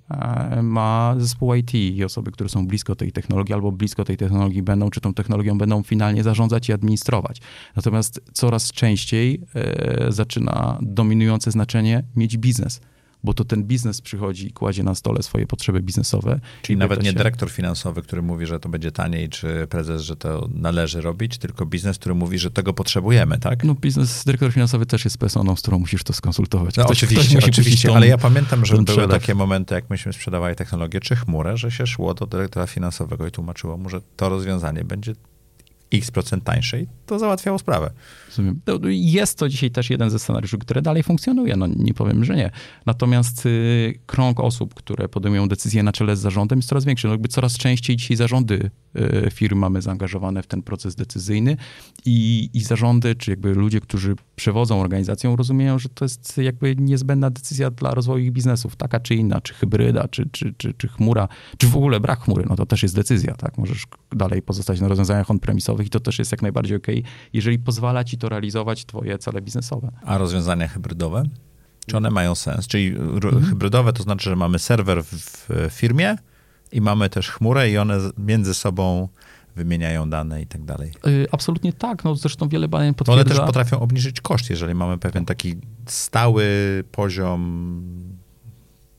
ma zespół IT i osoby, które są blisko tej technologii albo blisko tej technologii będą, czy tą technologią będą finalnie zarządzać i administrować. Natomiast coraz częściej e, zaczyna dominujące znaczenie mieć biznes bo to ten biznes przychodzi i kładzie na stole swoje potrzeby biznesowe. Czyli nawet nie się... dyrektor finansowy, który mówi, że to będzie taniej, czy prezes, że to należy robić, tylko biznes, który mówi, że tego potrzebujemy, tak? No biznes, dyrektor finansowy też jest personą, z którą musisz to skonsultować. No, ktoś, oczywiście, ktoś oczywiście, tą, ale ja pamiętam, że były takie momenty, jak myśmy sprzedawali technologię czy chmurę, że się szło do dyrektora finansowego i tłumaczyło mu, że to rozwiązanie będzie x procent tańsze i to załatwiało sprawę. Jest to dzisiaj też jeden ze scenariuszy, który dalej funkcjonuje, no nie powiem, że nie. Natomiast y, krąg osób, które podejmują decyzje na czele z zarządem jest coraz większy. No jakby coraz częściej dzisiaj zarządy y, firm mamy zaangażowane w ten proces decyzyjny i, i zarządy, czy jakby ludzie, którzy przewodzą organizacją, rozumieją, że to jest jakby niezbędna decyzja dla rozwoju ich biznesów, taka czy inna, czy hybryda, czy, czy, czy, czy chmura, czy w ogóle brak chmury, no to też jest decyzja, tak? Możesz dalej pozostać na rozwiązaniach on-premisowych i to też jest jak najbardziej ok, jeżeli pozwala ci to realizować twoje cele biznesowe. A rozwiązania hybrydowe? Czy one mają sens? Czyli mhm. hybrydowe to znaczy, że mamy serwer w firmie i mamy też chmurę i one między sobą wymieniają dane i tak dalej. Y, absolutnie tak. No, zresztą wiele badań potwierdza. One też potrafią obniżyć koszt, jeżeli mamy pewien taki stały poziom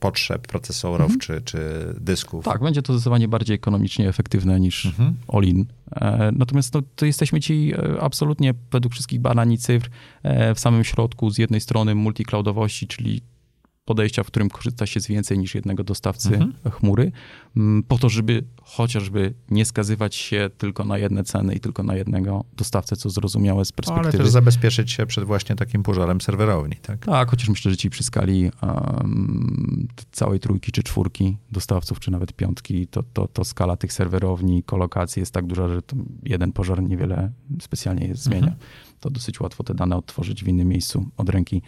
potrzeb procesorów mhm. czy, czy dysków. Tak, będzie to zdecydowanie bardziej ekonomicznie efektywne niż mhm. all-in. E, natomiast no, to jesteśmy ci e, absolutnie według wszystkich badań i cyfr e, w samym środku z jednej strony multicloudowości, czyli podejścia, w którym korzysta się z więcej niż jednego dostawcy mhm. chmury, mm, po to, żeby chociażby nie skazywać się tylko na jedne ceny i tylko na jednego dostawcę, co zrozumiałe z perspektywy. Ale też zabezpieczyć się przed właśnie takim pożarem serwerowni, tak? Tak, chociaż myślę, że ci przy skali um, całej trójki czy czwórki dostawców, czy nawet piątki, to, to, to skala tych serwerowni, kolokacji jest tak duża, że jeden pożar niewiele specjalnie zmienia. Mhm to dosyć łatwo te dane odtworzyć w innym miejscu od ręki.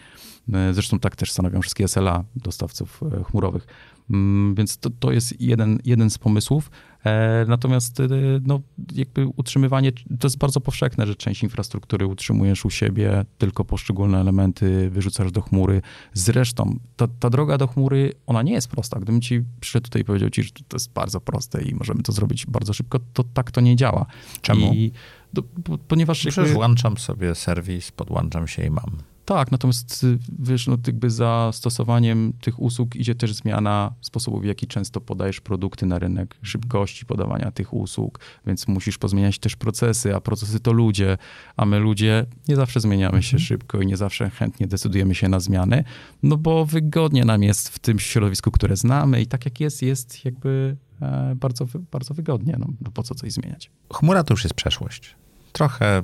E, zresztą tak też stanowią wszystkie SLA dostawców e, chmurowych. Mm, więc to, to jest jeden, jeden z pomysłów. E, natomiast no, jakby utrzymywanie, to jest bardzo powszechne, że część infrastruktury utrzymujesz u siebie, tylko poszczególne elementy wyrzucasz do chmury. Zresztą ta, ta droga do chmury, ona nie jest prosta. Gdybym ci przyszedł tutaj i powiedział ci, że to jest bardzo proste i możemy to zrobić bardzo szybko, to tak to nie działa. Czemu? I, do, ponieważ... Przecież jakby... włączam sobie serwis, podłączam się i mam. Tak, natomiast y, wiesz, no jakby za stosowaniem tych usług idzie też zmiana sposobu, w jaki często podajesz produkty na rynek, szybkości podawania tych usług, więc musisz pozmieniać też procesy, a procesy to ludzie, a my ludzie nie zawsze zmieniamy się mhm. szybko i nie zawsze chętnie decydujemy się na zmiany, no bo wygodnie nam jest w tym środowisku, które znamy i tak jak jest, jest jakby e, bardzo, bardzo wygodnie, no, no po co coś zmieniać. Chmura to już jest przeszłość. Trochę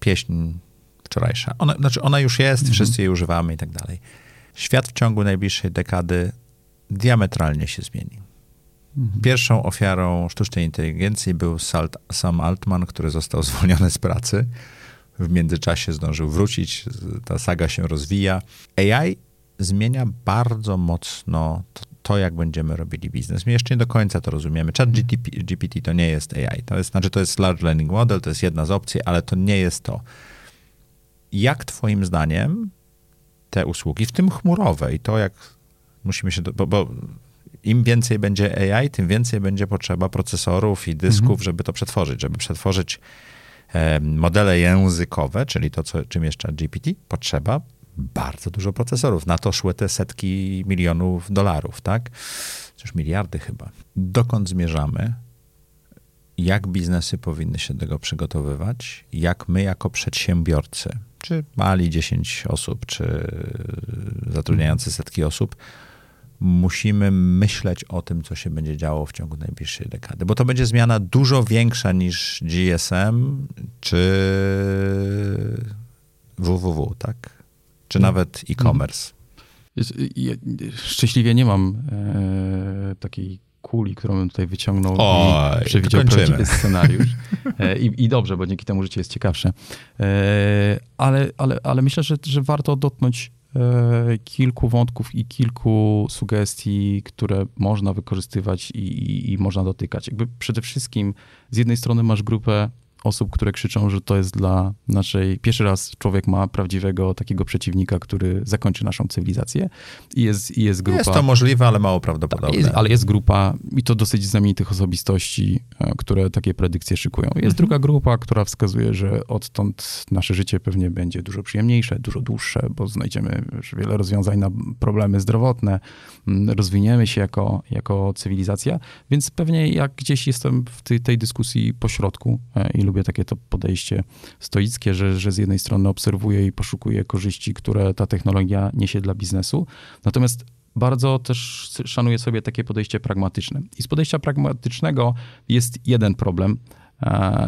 pieśń wczorajsza. Ona, znaczy ona już jest, mhm. wszyscy jej używamy i tak dalej. Świat w ciągu najbliższej dekady diametralnie się zmieni. Mhm. Pierwszą ofiarą sztucznej inteligencji był Salt, Sam Altman, który został zwolniony z pracy. W międzyczasie zdążył wrócić, ta saga się rozwija. AI zmienia bardzo mocno to, to, jak będziemy robili biznes. My jeszcze nie do końca to rozumiemy. Chat GTP, GPT to nie jest AI. To jest, znaczy to jest Large Learning Model, to jest jedna z opcji, ale to nie jest to. Jak Twoim zdaniem te usługi, w tym chmurowe i to, jak musimy się, do, bo, bo im więcej będzie AI, tym więcej będzie potrzeba procesorów i dysków, mhm. żeby to przetworzyć, żeby przetworzyć modele językowe, czyli to, co, czym jest GPT, potrzeba bardzo dużo procesorów. Na to szły te setki milionów dolarów, tak? Już miliardy chyba. Dokąd zmierzamy? Jak biznesy powinny się do tego przygotowywać? Jak my jako przedsiębiorcy czy mali 10 osób, czy zatrudniający setki osób, musimy myśleć o tym, co się będzie działo w ciągu najbliższej dekady. Bo to będzie zmiana dużo większa niż GSM czy www, tak? Czy mhm. nawet e-commerce. Ja szczęśliwie nie mam e, takiej kuli, którą bym tutaj wyciągnął Oj, i przewidział prawdziwy <laughs> scenariusz. E, I, I, dobrze, bo dzięki temu życie jest ciekawsze. E, ale, ale, ale myślę, że, że warto dotknąć e, kilku wątków i kilku sugestii, które można wykorzystywać i, i, i można dotykać. Jakby przede wszystkim z jednej strony masz grupę osób, które krzyczą, że to jest dla naszej. Pierwszy raz człowiek ma prawdziwego takiego przeciwnika, który zakończy naszą cywilizację. I jest, i jest grupa. Jest to możliwe, ale mało prawdopodobne. Jest, ale jest grupa, i to dosyć znamienitych osobistości, e, które takie predykcje szykują. Jest mhm. druga grupa, która wskazuje, że odtąd nasze życie pewnie będzie dużo przyjemniejsze, dużo dłuższe, bo znajdziemy wiele rozwiązań na problemy zdrowotne, mm, rozwiniemy się jako, jako cywilizacja, więc pewnie jak gdzieś jestem w tej, tej dyskusji pośrodku e, i lubię takie to podejście stoickie, że, że z jednej strony obserwuję i poszukuję korzyści, które ta technologia niesie dla biznesu, natomiast bardzo też szanuję sobie takie podejście pragmatyczne. I z podejścia pragmatycznego jest jeden problem,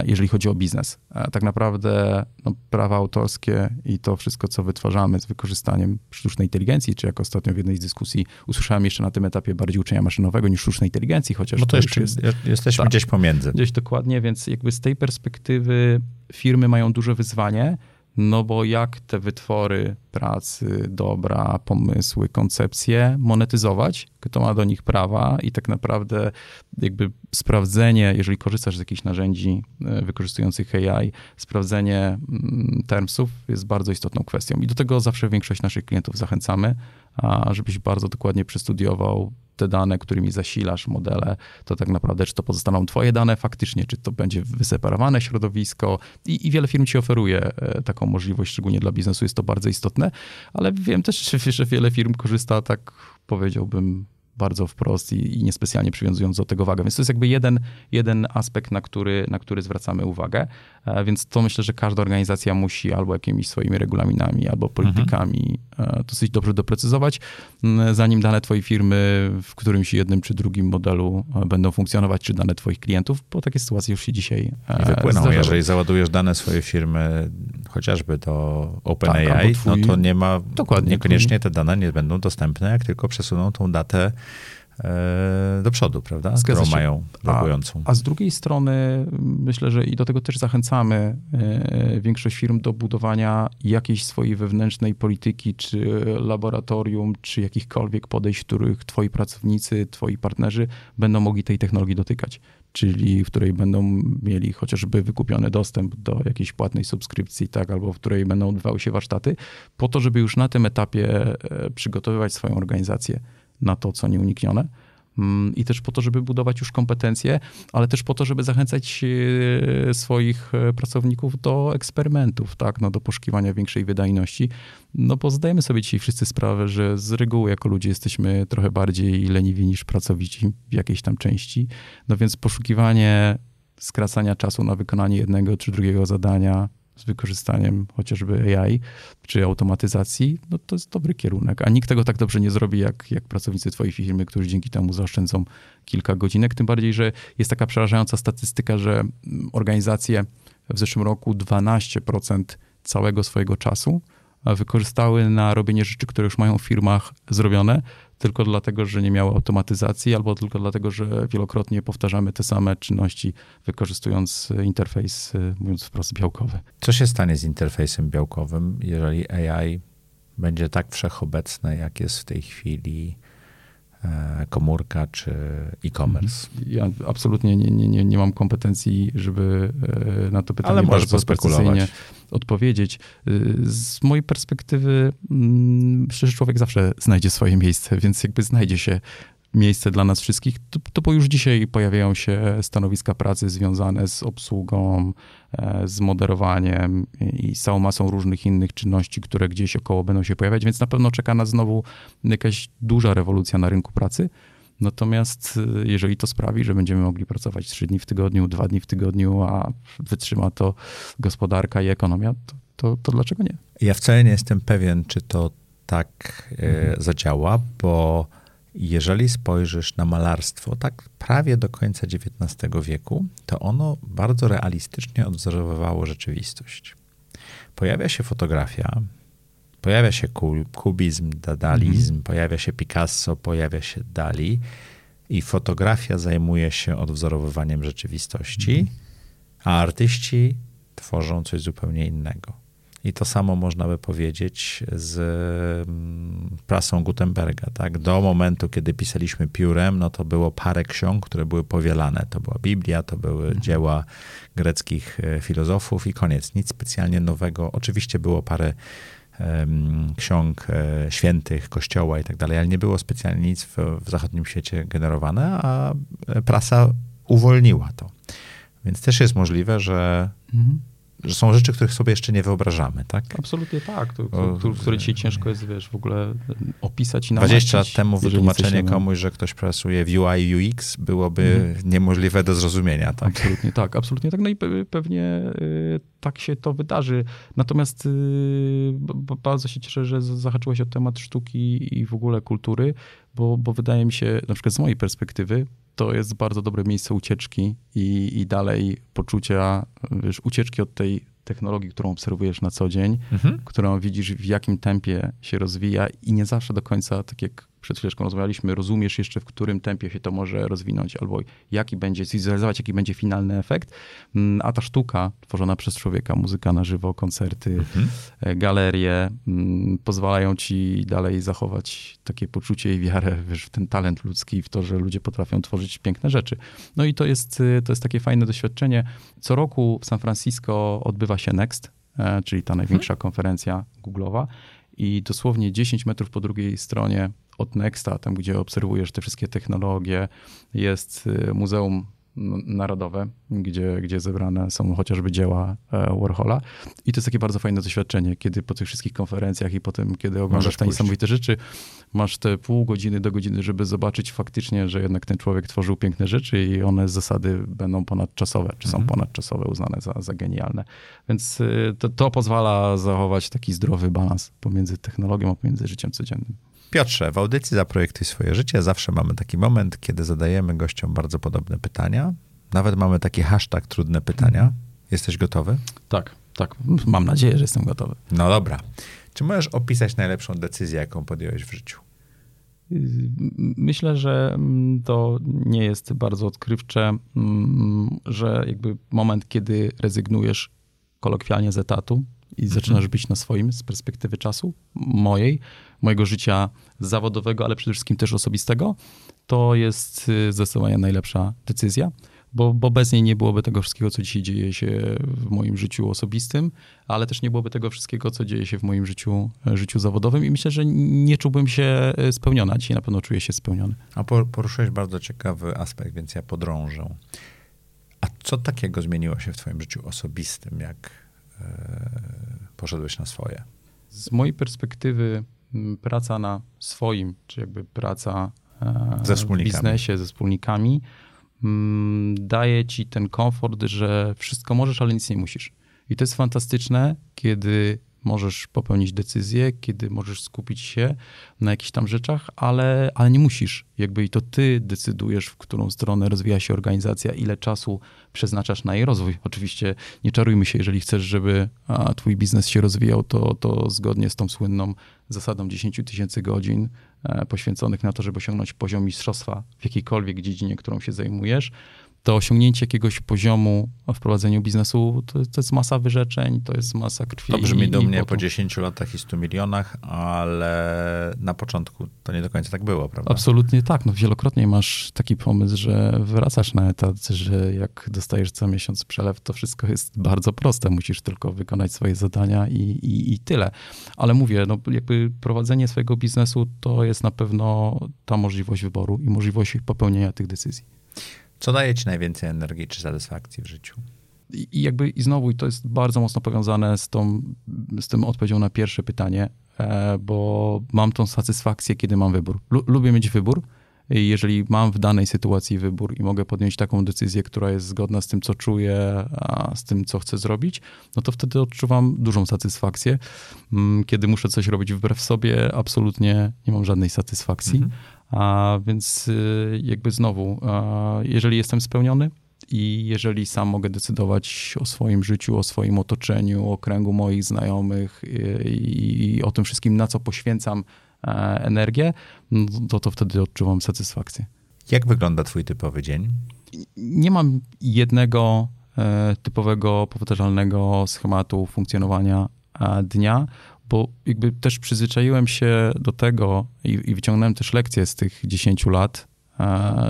jeżeli chodzi o biznes. E, tak naprawdę no, prawa autorskie i to wszystko, co wytwarzamy z wykorzystaniem sztucznej inteligencji, czy jak ostatnio w jednej z dyskusji usłyszałem jeszcze na tym etapie bardziej uczenia maszynowego niż sztucznej inteligencji, chociaż no to, to jeszcze jest, jesteśmy tak, gdzieś pomiędzy. Gdzieś dokładnie, więc jakby z tej perspektywy firmy mają duże wyzwanie, no bo jak te wytwory pracy, dobra, pomysły, koncepcje monetyzować, kto ma do nich prawa i tak naprawdę jakby sprawdzenie, jeżeli korzystasz z jakichś narzędzi e, wykorzystujących AI, sprawdzenie mm, termsów jest bardzo istotną kwestią. I do tego zawsze większość naszych klientów zachęcamy, żebyś bardzo dokładnie przestudiował te dane, którymi zasilasz modele, to tak naprawdę, czy to pozostaną twoje dane faktycznie, czy to będzie wyseparowane środowisko. I, i wiele firm ci oferuje e, taką możliwość, szczególnie dla biznesu jest to bardzo istotne, ale wiem też, <laughs> że wiele firm korzysta tak, powiedziałbym, bardzo wprost i, i niespecjalnie przywiązując do tego wagę. Więc to jest jakby jeden, jeden aspekt, na który, na który zwracamy uwagę. E, więc to myślę, że każda organizacja musi albo jakimiś swoimi regulaminami, albo politykami mhm. dosyć dobrze doprecyzować, zanim dane twojej firmy w którymś jednym czy drugim modelu e, będą funkcjonować, czy dane twoich klientów, bo takie sytuacje już się dzisiaj I wypłyną. Zdarzały. Jeżeli załadujesz dane swojej firmy chociażby do OpenAI, tak, twój... no to nie ma, Dokładnie, niekoniecznie te dane nie będą dostępne, jak tylko przesuną tą datę E, do przodu, prawda? Zgadza którą się. mają logującą. A, a, z drugiej strony myślę, że i do tego też zachęcamy e, większość firm do budowania jakiejś swojej wewnętrznej polityki, czy laboratorium, czy jakichkolwiek podejść, w których twoi pracownicy, twoi partnerzy będą mogli tej technologii dotykać. Czyli w której będą mieli chociażby wykupiony dostęp do jakiejś płatnej subskrypcji, tak, albo w której będą odbywały się warsztaty, po to, żeby już na tym etapie e, przygotowywać swoją organizację na to, co nieuniknione. Mm, I też po to, żeby budować już kompetencje, ale też po to, żeby zachęcać e, swoich e, pracowników do eksperymentów, tak, no, do poszukiwania większej wydajności. No bo zdajemy sobie dzisiaj wszyscy sprawę, że z reguły jako ludzie jesteśmy trochę bardziej leniwi niż pracowici w jakiejś tam części. No więc poszukiwanie skracania czasu na wykonanie jednego czy drugiego zadania z wykorzystaniem chociażby AI czy automatyzacji, no to jest dobry kierunek. A nikt tego tak dobrze nie zrobi, jak, jak pracownicy twojej firmy, którzy dzięki temu zaoszczędzą kilka godzinek. Tym bardziej, że jest taka przerażająca statystyka, że organizacje w zeszłym roku 12% całego swojego czasu wykorzystały na robienie rzeczy, które już mają w firmach zrobione, tylko dlatego, że nie miały automatyzacji, albo tylko dlatego, że wielokrotnie powtarzamy te same czynności, wykorzystując interfejs, mówiąc wprost, białkowy. Co się stanie z interfejsem białkowym, jeżeli AI będzie tak wszechobecne, jak jest w tej chwili E, komórka czy e-commerce. Mhm. Ja absolutnie nie, nie, nie, nie mam kompetencji, żeby e, na to pytanie Ale bardzo odpowiedzieć. E, z mojej perspektywy, mm, człowiek zawsze znajdzie swoje miejsce, więc jakby znajdzie się miejsce dla nas wszystkich, to, to już dzisiaj pojawiają się stanowiska pracy związane z obsługą, e, z moderowaniem i całą masą różnych innych czynności, które gdzieś około będą się pojawiać, więc na pewno czeka nas znowu jakaś duża rewolucja na rynku pracy. Natomiast e, jeżeli to sprawi, że będziemy mogli pracować trzy dni w tygodniu, dwa dni w tygodniu, a wytrzyma to gospodarka i ekonomia, to, to, to dlaczego nie? Ja wcale nie jestem pewien, czy to tak e, mhm. zadziała, bo jeżeli spojrzysz na malarstwo, tak prawie do końca XIX wieku, to ono bardzo realistycznie odwzorowywało rzeczywistość. Pojawia się fotografia, pojawia się kubizm, dadalizm, mhm. pojawia się Picasso, pojawia się Dali. I fotografia zajmuje się odwzorowywaniem rzeczywistości, a artyści tworzą coś zupełnie innego. I to samo można by powiedzieć z mm, prasą Gutenberga. Tak? Do momentu, kiedy pisaliśmy piórem, no to było parę ksiąg, które były powielane. To była Biblia, to były mhm. dzieła greckich e, filozofów i koniec. Nic specjalnie nowego. Oczywiście było parę ksiąg e, świętych, kościoła i tak dalej, ale nie było specjalnie nic w, w zachodnim świecie generowane, a prasa uwolniła to. Więc też jest możliwe, że mhm że są rzeczy, których sobie jeszcze nie wyobrażamy, tak? Absolutnie tak, to, to, to, które dzisiaj ciężko jest, wiesz, w ogóle opisać i namacić. 20 lat temu wytłumaczenie komuś, że ktoś pracuje w UI UX byłoby mhm. niemożliwe do zrozumienia, tak? Absolutnie tak, absolutnie tak. No i pewnie y, tak się to wydarzy. Natomiast y, bardzo się cieszę, że zahaczyłeś o temat sztuki i w ogóle kultury, bo, bo wydaje mi się, na przykład z mojej perspektywy, to jest bardzo dobre miejsce ucieczki i, i dalej poczucia, wiesz, ucieczki od tej technologii, którą obserwujesz na co dzień, mhm. którą widzisz w jakim tempie się rozwija i nie zawsze do końca, tak jak przed chwileczką rozmawialiśmy, rozumiesz jeszcze, w którym tempie się to może rozwinąć, albo jaki będzie, zrealizować, jaki będzie finalny efekt. Mm, a ta sztuka tworzona przez człowieka, muzyka na żywo, koncerty, mhm. E, galerie, mm, pozwalają ci dalej zachować takie poczucie i wiarę wiesz, w ten talent ludzki, w to, że ludzie potrafią tworzyć piękne rzeczy. No i to jest, y, to jest takie fajne doświadczenie. Co roku w San Francisco odbywa się Next, e, czyli ta największa mhm. konferencja Google'owa i dosłownie 10 metrów po drugiej stronie od Nexta, tam gdzie obserwujesz te wszystkie technologie, jest y, Muzeum Narodowe, gdzie, gdzie zebrane są chociażby dzieła e, Warhola. I to jest takie bardzo fajne doświadczenie, kiedy po tych wszystkich konferencjach i potem, kiedy oglądasz te niesamowite rzeczy, masz te pół godziny do godziny, żeby zobaczyć faktycznie, że jednak ten człowiek tworzył piękne rzeczy i one z zasady będą ponadczasowe, czy są mhm. ponadczasowe, uznane za, za genialne. Więc y, to, to pozwala zachować taki zdrowy balans pomiędzy technologią, a pomiędzy życiem codziennym. Piotrze, w audycji Zaprojektuj swoje życie zawsze mamy taki moment, kiedy zadajemy gościom bardzo podobne pytania. Nawet mamy taki hashtag trudne pytania. Mhm. Jesteś gotowy? Tak, tak. Mam nadzieję, że jestem gotowy. No dobra. Czy możesz opisać najlepszą decyzję, jaką podjąłeś w życiu? Myślę, że to nie jest bardzo odkrywcze, że jakby moment, kiedy rezygnujesz kolokwialnie z etatu i mhm. zaczynasz być na swoim z perspektywy czasu, mojej, mojego życia zawodowego, ale przede wszystkim też osobistego, to jest y, zdecydowanie najlepsza decyzja, bo, bo bez niej nie byłoby tego wszystkiego, co dzisiaj dzieje się w moim życiu osobistym, ale też nie byłoby tego wszystkiego, co dzieje się w moim życiu, życiu zawodowym i myślę, że nie czułbym się y, spełniony, a dzisiaj na pewno czuję się spełniony. A poruszyłeś bardzo ciekawy aspekt, więc ja podrążę. A co takiego zmieniło się w twoim życiu osobistym, jak e, poszedłeś na swoje? Z mojej perspektywy praca na swoim, czy jakby praca e, ze w biznesie ze wspólnikami, daje ci ten komfort, że wszystko możesz, ale nic nie musisz. I to jest fantastyczne, kiedy możesz popełnić decyzję, kiedy możesz skupić się na jakichś tam rzeczach, ale, ale nie musisz. Jakby i to ty decydujesz, w którą stronę rozwija się organizacja, ile czasu przeznaczasz na jej rozwój. <laughs> Oczywiście nie czarujmy się, jeżeli chcesz, żeby twój biznes się rozwijał, to, to zgodnie z tą słynną zasadą 10 tysięcy godzin e, poświęconych na to, żeby osiągnąć poziom mistrzostwa w jakiejkolwiek dziedzinie, którą się zajmujesz, to osiągnięcie jakiegoś poziomu w prowadzeniu biznesu to, to jest masa wyrzeczeń, to jest masa krwi. To brzmi do mnie po 10 latach i 100 milionach, ale na początku to nie do końca tak było, prawda? Absolutnie tak. No, wielokrotnie masz taki pomysł, że wracasz na etat, że jak dostajesz co miesiąc przelew, to wszystko jest bardzo proste. Musisz tylko wykonać swoje zadania i, i, i tyle. Ale mówię, no, jakby prowadzenie swojego biznesu to jest na pewno ta możliwość wyboru i możliwość popełnienia tych decyzji. Co daje ci najwięcej energii czy satysfakcji w życiu? I, jakby i znowu, i to jest bardzo mocno powiązane z, tą, z tym odpowiedzią na pierwsze pytanie, e, bo mam tą satysfakcję, kiedy mam wybór. lubię mieć wybór. I jeżeli mam w danej sytuacji wybór i mogę podjąć taką decyzję, która jest zgodna z tym, co czuję, a z tym, co chcę zrobić, no to wtedy odczuwam dużą satysfakcję. Mm, kiedy muszę coś robić wbrew sobie, absolutnie nie mam żadnej satysfakcji. Mhm. A więc y, jakby znowu, jeżeli jestem spełniony i jeżeli sam mogę decydować o swoim życiu, o swoim otoczeniu, o kręgu moich znajomych y, i, o tym wszystkim, na co poświęcam e, energię, to, to wtedy odczuwam satysfakcję. Jak wygląda twój typowy dzień? Nie mam jednego e, typowego, powtarzalnego schematu funkcjonowania e, dnia, bo jakby też przyzwyczaiłem się do tego i, i wyciągnąłem też lekcje z tych 10 lat,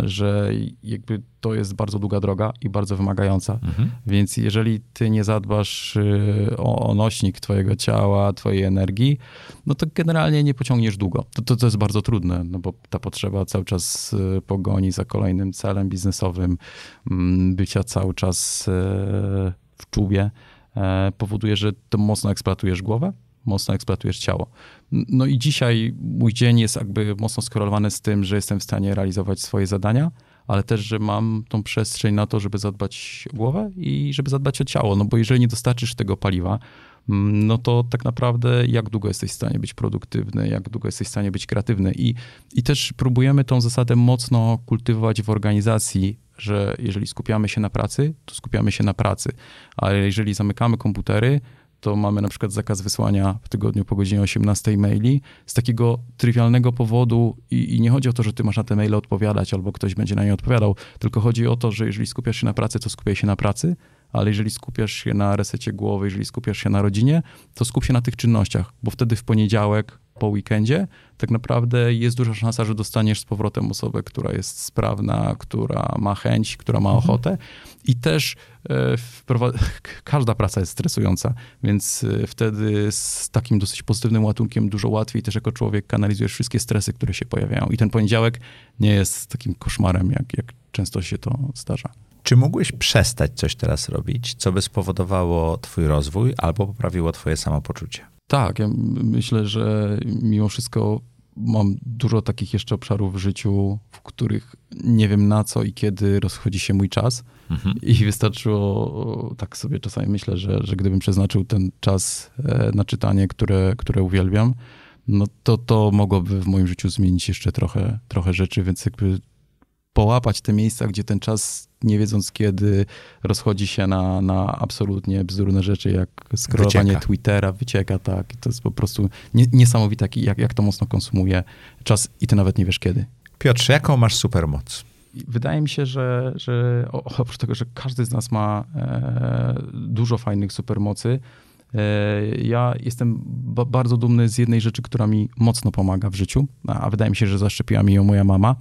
że jakby to jest bardzo długa droga i bardzo wymagająca. Mhm. Więc jeżeli ty nie zadbasz y, o, nośnik twojego ciała, twojej energii, no to generalnie nie pociągniesz długo. To, to, to jest bardzo trudne, no bo ta potrzeba cały czas y, pogoni za kolejnym celem biznesowym, mm, bycia cały czas y, w czubie, e, powoduje, że to mocno eksploatujesz głowę, mocno eksploatujesz ciało. No i dzisiaj mój dzień jest jakby mocno skorelowany z tym, że jestem w stanie realizować swoje zadania, ale też, że mam tą przestrzeń na to, żeby zadbać o głowę i żeby zadbać o ciało. No bo jeżeli nie dostarczysz tego paliwa, mm, no to tak naprawdę jak długo jesteś w stanie być produktywny, jak długo jesteś w stanie być kreatywny. I, i też próbujemy tą zasadę mocno kultywować w organizacji, że jeżeli skupiamy się na pracy, to skupiamy się na pracy, ale jeżeli zamykamy komputery, to mamy na przykład zakaz wysłania w tygodniu po godzinie 18 maili z takiego trywialnego powodu i, i, nie chodzi o to, że ty masz na te maile odpowiadać albo ktoś będzie na nie odpowiadał, tylko chodzi o to, że jeżeli skupiasz się na pracy, to skupiaj się na pracy, ale jeżeli skupiasz się na resecie głowy, jeżeli skupiasz się na rodzinie, to skup się na tych czynnościach, bo wtedy w poniedziałek po weekendzie, tak naprawdę jest duża szansa, że dostaniesz z powrotem osobę, która jest sprawna, która ma chęć, która ma mhm. ochotę. I też e, <laughs> każda praca jest stresująca, więc e, wtedy z takim dosyć pozytywnym ładunkiem dużo łatwiej też jako człowiek kanalizujesz wszystkie stresy, które się pojawiają. I ten poniedziałek nie jest takim koszmarem, jak, jak często się to zdarza. Czy mógłbyś przestać coś teraz robić, co by spowodowało twój rozwój albo poprawiło twoje samopoczucie? Tak, ja myślę, że mimo wszystko mam dużo takich jeszcze obszarów w życiu, w których nie wiem na co i kiedy rozchodzi się mój czas. Mhm. I wystarczyło, tak sobie czasami myślę, że, że gdybym przeznaczył ten czas e, na czytanie, które, które uwielbiam, no to to mogłoby w moim życiu zmienić jeszcze trochę, trochę rzeczy, więc jakby połapać te miejsca, gdzie ten czas, nie wiedząc kiedy, rozchodzi się na, na absolutnie bzdurne rzeczy, jak scrollowanie wycieka. Twittera, wycieka, tak. To jest po prostu nie, niesamowite, jak, jak to mocno konsumuje czas i ty nawet nie wiesz kiedy. Piotrze, jaką masz supermoc? Wydaje mi się, że, że oprócz tego, że każdy z nas ma e, dużo fajnych supermocy, ja jestem bardzo dumny z jednej rzeczy, która mi mocno pomaga w życiu, a wydaje mi się, że zaszczepiła mi ją moja mama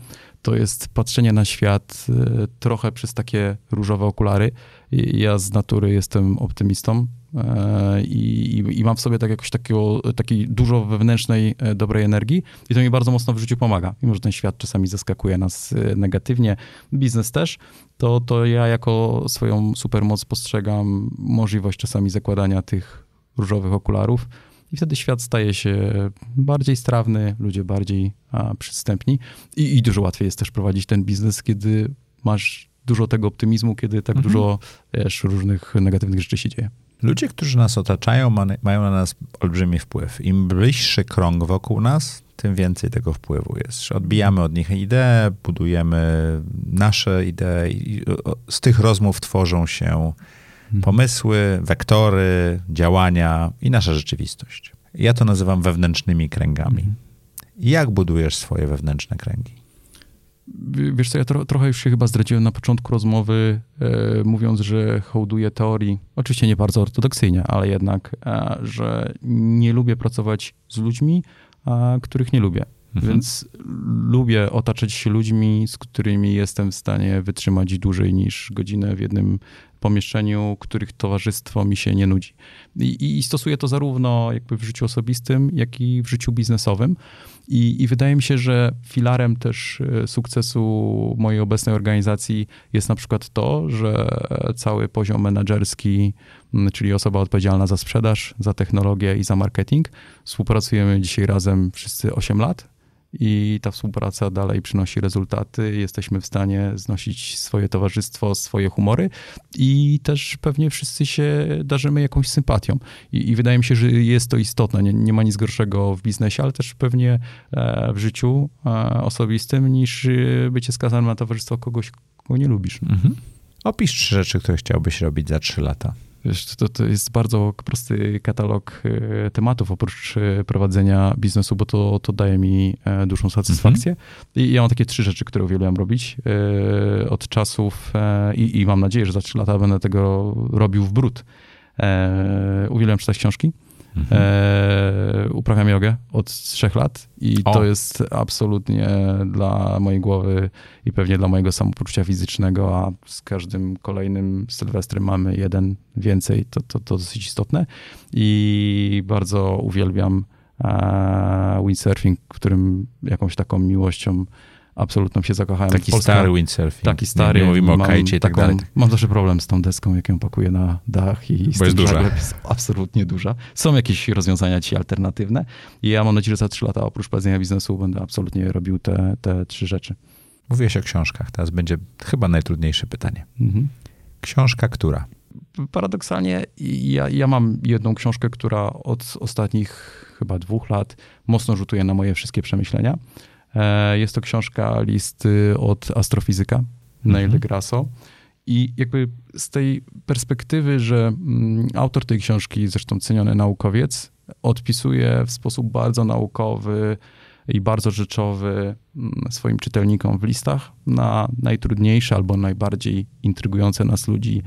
to jest patrzenie na świat y, trochę przez takie różowe okulary. Ja z natury jestem optymistą e, i, i, mam w sobie tak jakoś takiego, takiej dużo wewnętrznej, e, dobrej energii i to mi bardzo mocno w życiu pomaga. Mimo, że ten świat czasami zaskakuje nas e, negatywnie, biznes też, to, to ja jako swoją supermoc postrzegam możliwość czasami zakładania tych różowych okularów i wtedy świat staje się bardziej strawny, ludzie bardziej a, przystępni I, i dużo łatwiej jest też prowadzić ten biznes, kiedy masz dużo tego optymizmu, kiedy tak mhm. dużo wiesz, różnych negatywnych rzeczy się dzieje. Ludzie, którzy nas otaczają, mają na nas olbrzymi wpływ. Im bliższy krąg wokół nas, tym więcej tego wpływu jest. Odbijamy od nich idee, budujemy nasze idee i z tych rozmów tworzą się. Pomysły, wektory, działania i nasza rzeczywistość. Ja to nazywam wewnętrznymi kręgami. Mhm. Jak budujesz swoje wewnętrzne kręgi? Wiesz co, ja tro, trochę już się chyba zdradziłem na początku rozmowy, e, mówiąc, że hołduję teorii, oczywiście nie bardzo ortodoksyjnie, ale jednak, e, że nie lubię pracować z ludźmi, a, których nie lubię. Mhm. Więc lubię otaczać się ludźmi, z którymi jestem w stanie wytrzymać dłużej niż godzinę w jednym pomieszczeniu, których towarzystwo mi się nie nudzi. I, i stosuję to zarówno jakby w życiu osobistym, jak i w życiu biznesowym. I, I, wydaje mi się, że filarem też e, sukcesu mojej obecnej organizacji jest na przykład to, że cały poziom menedżerski, czyli osoba odpowiedzialna za sprzedaż, za technologię i za marketing, współpracujemy dzisiaj razem wszyscy 8 lat i ta współpraca dalej przynosi rezultaty. Jesteśmy w stanie znosić swoje towarzystwo, swoje humory i też pewnie wszyscy się darzymy jakąś sympatią. I, i wydaje mi się, że jest to istotne. Nie, nie, ma nic gorszego w biznesie, ale też pewnie e, w życiu e, osobistym niż e, bycie skazanym na towarzystwo kogoś, kogo nie lubisz. Mhm. Opisz trzy rzeczy, które chciałbyś robić za trzy lata. Wiesz, to, to jest bardzo prosty katalog e, tematów oprócz e, prowadzenia biznesu, bo to, to daje mi e, dużą satysfakcję. Mhm. I ja mam takie trzy rzeczy, które uwielbiam robić od czasów i, i mam nadzieję, że za trzy lata będę tego robił w brud. Uwielbiam czytać książki. Mhm. E, uprawiam jogę od trzech lat i o. to jest absolutnie dla mojej głowy i pewnie dla mojego samopoczucia fizycznego, a z każdym kolejnym sylwestrem mamy jeden więcej, to, to, to dosyć istotne. I bardzo uwielbiam e, windsurfing, którym jakąś taką miłością absolutną się zakochałem. Taki Polska, stary windsurfing. Taki stary. Nie, nie mówimy o kajcie i tak dalej. Mam zawsze problem z tą deską, jak ją pakuję na dach i Bo jest duża. Jest absolutnie duża. Są jakieś rozwiązania dzisiaj alternatywne i ja mam nadzieję, że za trzy lata oprócz prowadzenia biznesu będę absolutnie robił te, te trzy rzeczy. Mówiłeś o książkach, teraz będzie chyba najtrudniejsze pytanie. Mhm. Książka która? Paradoksalnie ja, ja mam jedną książkę, która od ostatnich chyba dwóch lat mocno rzutuje na moje wszystkie przemyślenia. E, jest to książka listy od astrofizyka Neil mhm. deGrasse. I jakby z tej perspektywy, że mm, autor tej książki, zresztą ceniony naukowiec, odpisuje w sposób bardzo naukowy i bardzo rzeczowy mm, swoim czytelnikom w listach na najtrudniejsze albo najbardziej intrygujące nas ludzi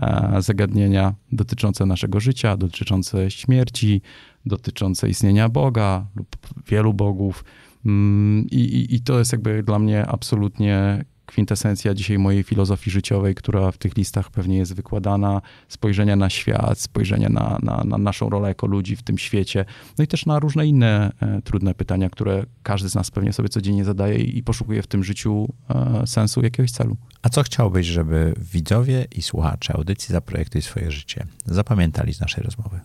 e, zagadnienia dotyczące naszego życia, dotyczące śmierci, dotyczące istnienia Boga lub wielu bogów. Mm, I, i, I, to jest jakby dla mnie absolutnie kwintesencja dzisiaj mojej filozofii życiowej, która w tych listach pewnie jest wykładana, spojrzenia na świat, spojrzenia na, na, na naszą rolę jako ludzi w tym świecie, no i też na różne inne e, trudne pytania, które każdy z nas pewnie sobie codziennie zadaje i poszukuje w tym życiu e, sensu, jakiegoś celu. A co chciałbyś, żeby widzowie i słuchacze audycji Zaprojektuj swoje życie zapamiętali z naszej rozmowy?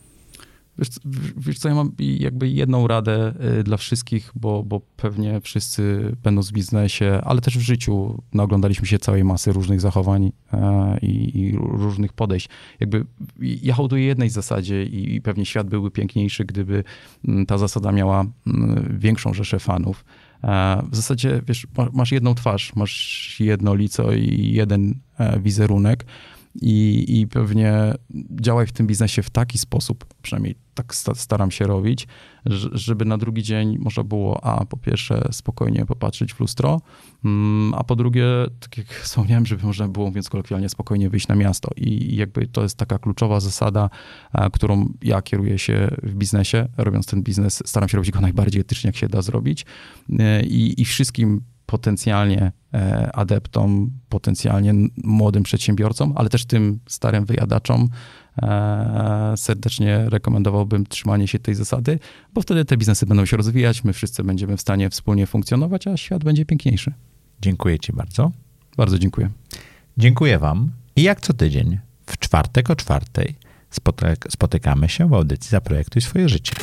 Wiesz, wiesz co, ja mam jakby jedną radę y, dla wszystkich, bo, bo pewnie wszyscy będą w biznesie, ale też w życiu naoglądaliśmy się całej masy różnych zachowań e, i, i różnych podejść. Jakby ja hołduję jednej zasadzie i, i pewnie świat byłby piękniejszy, gdyby mm, ta zasada miała mm, większą rzeszę fanów. E, w zasadzie, wiesz, masz jedną twarz, masz jedno lico i jeden e, wizerunek i, i pewnie działaj w tym biznesie w taki sposób, przynajmniej tak staram się robić, żeby na drugi dzień można było, a po pierwsze spokojnie popatrzeć w lustro, mm, a po drugie, tak jak <laughs> wspomniałem, żeby można było, mówiąc kolokwialnie, spokojnie wyjść na miasto. I jakby to jest taka kluczowa zasada, którą ja kieruję się w biznesie. Robiąc ten biznes, staram się robić go najbardziej etycznie, jak się da zrobić. E, I, i wszystkim potencjalnie e, adeptom, potencjalnie młodym przedsiębiorcom, ale też tym starym wyjadaczom e, serdecznie rekomendowałbym trzymanie się tej zasady, bo wtedy te biznesy będą się rozwijać, my wszyscy będziemy w stanie wspólnie funkcjonować, a świat będzie piękniejszy. Dziękuję Ci bardzo. Bardzo dziękuję. Dziękuję Wam i jak co tydzień w czwartek o czwartej spotykamy się w audycji Zaprojektuj swoje życie.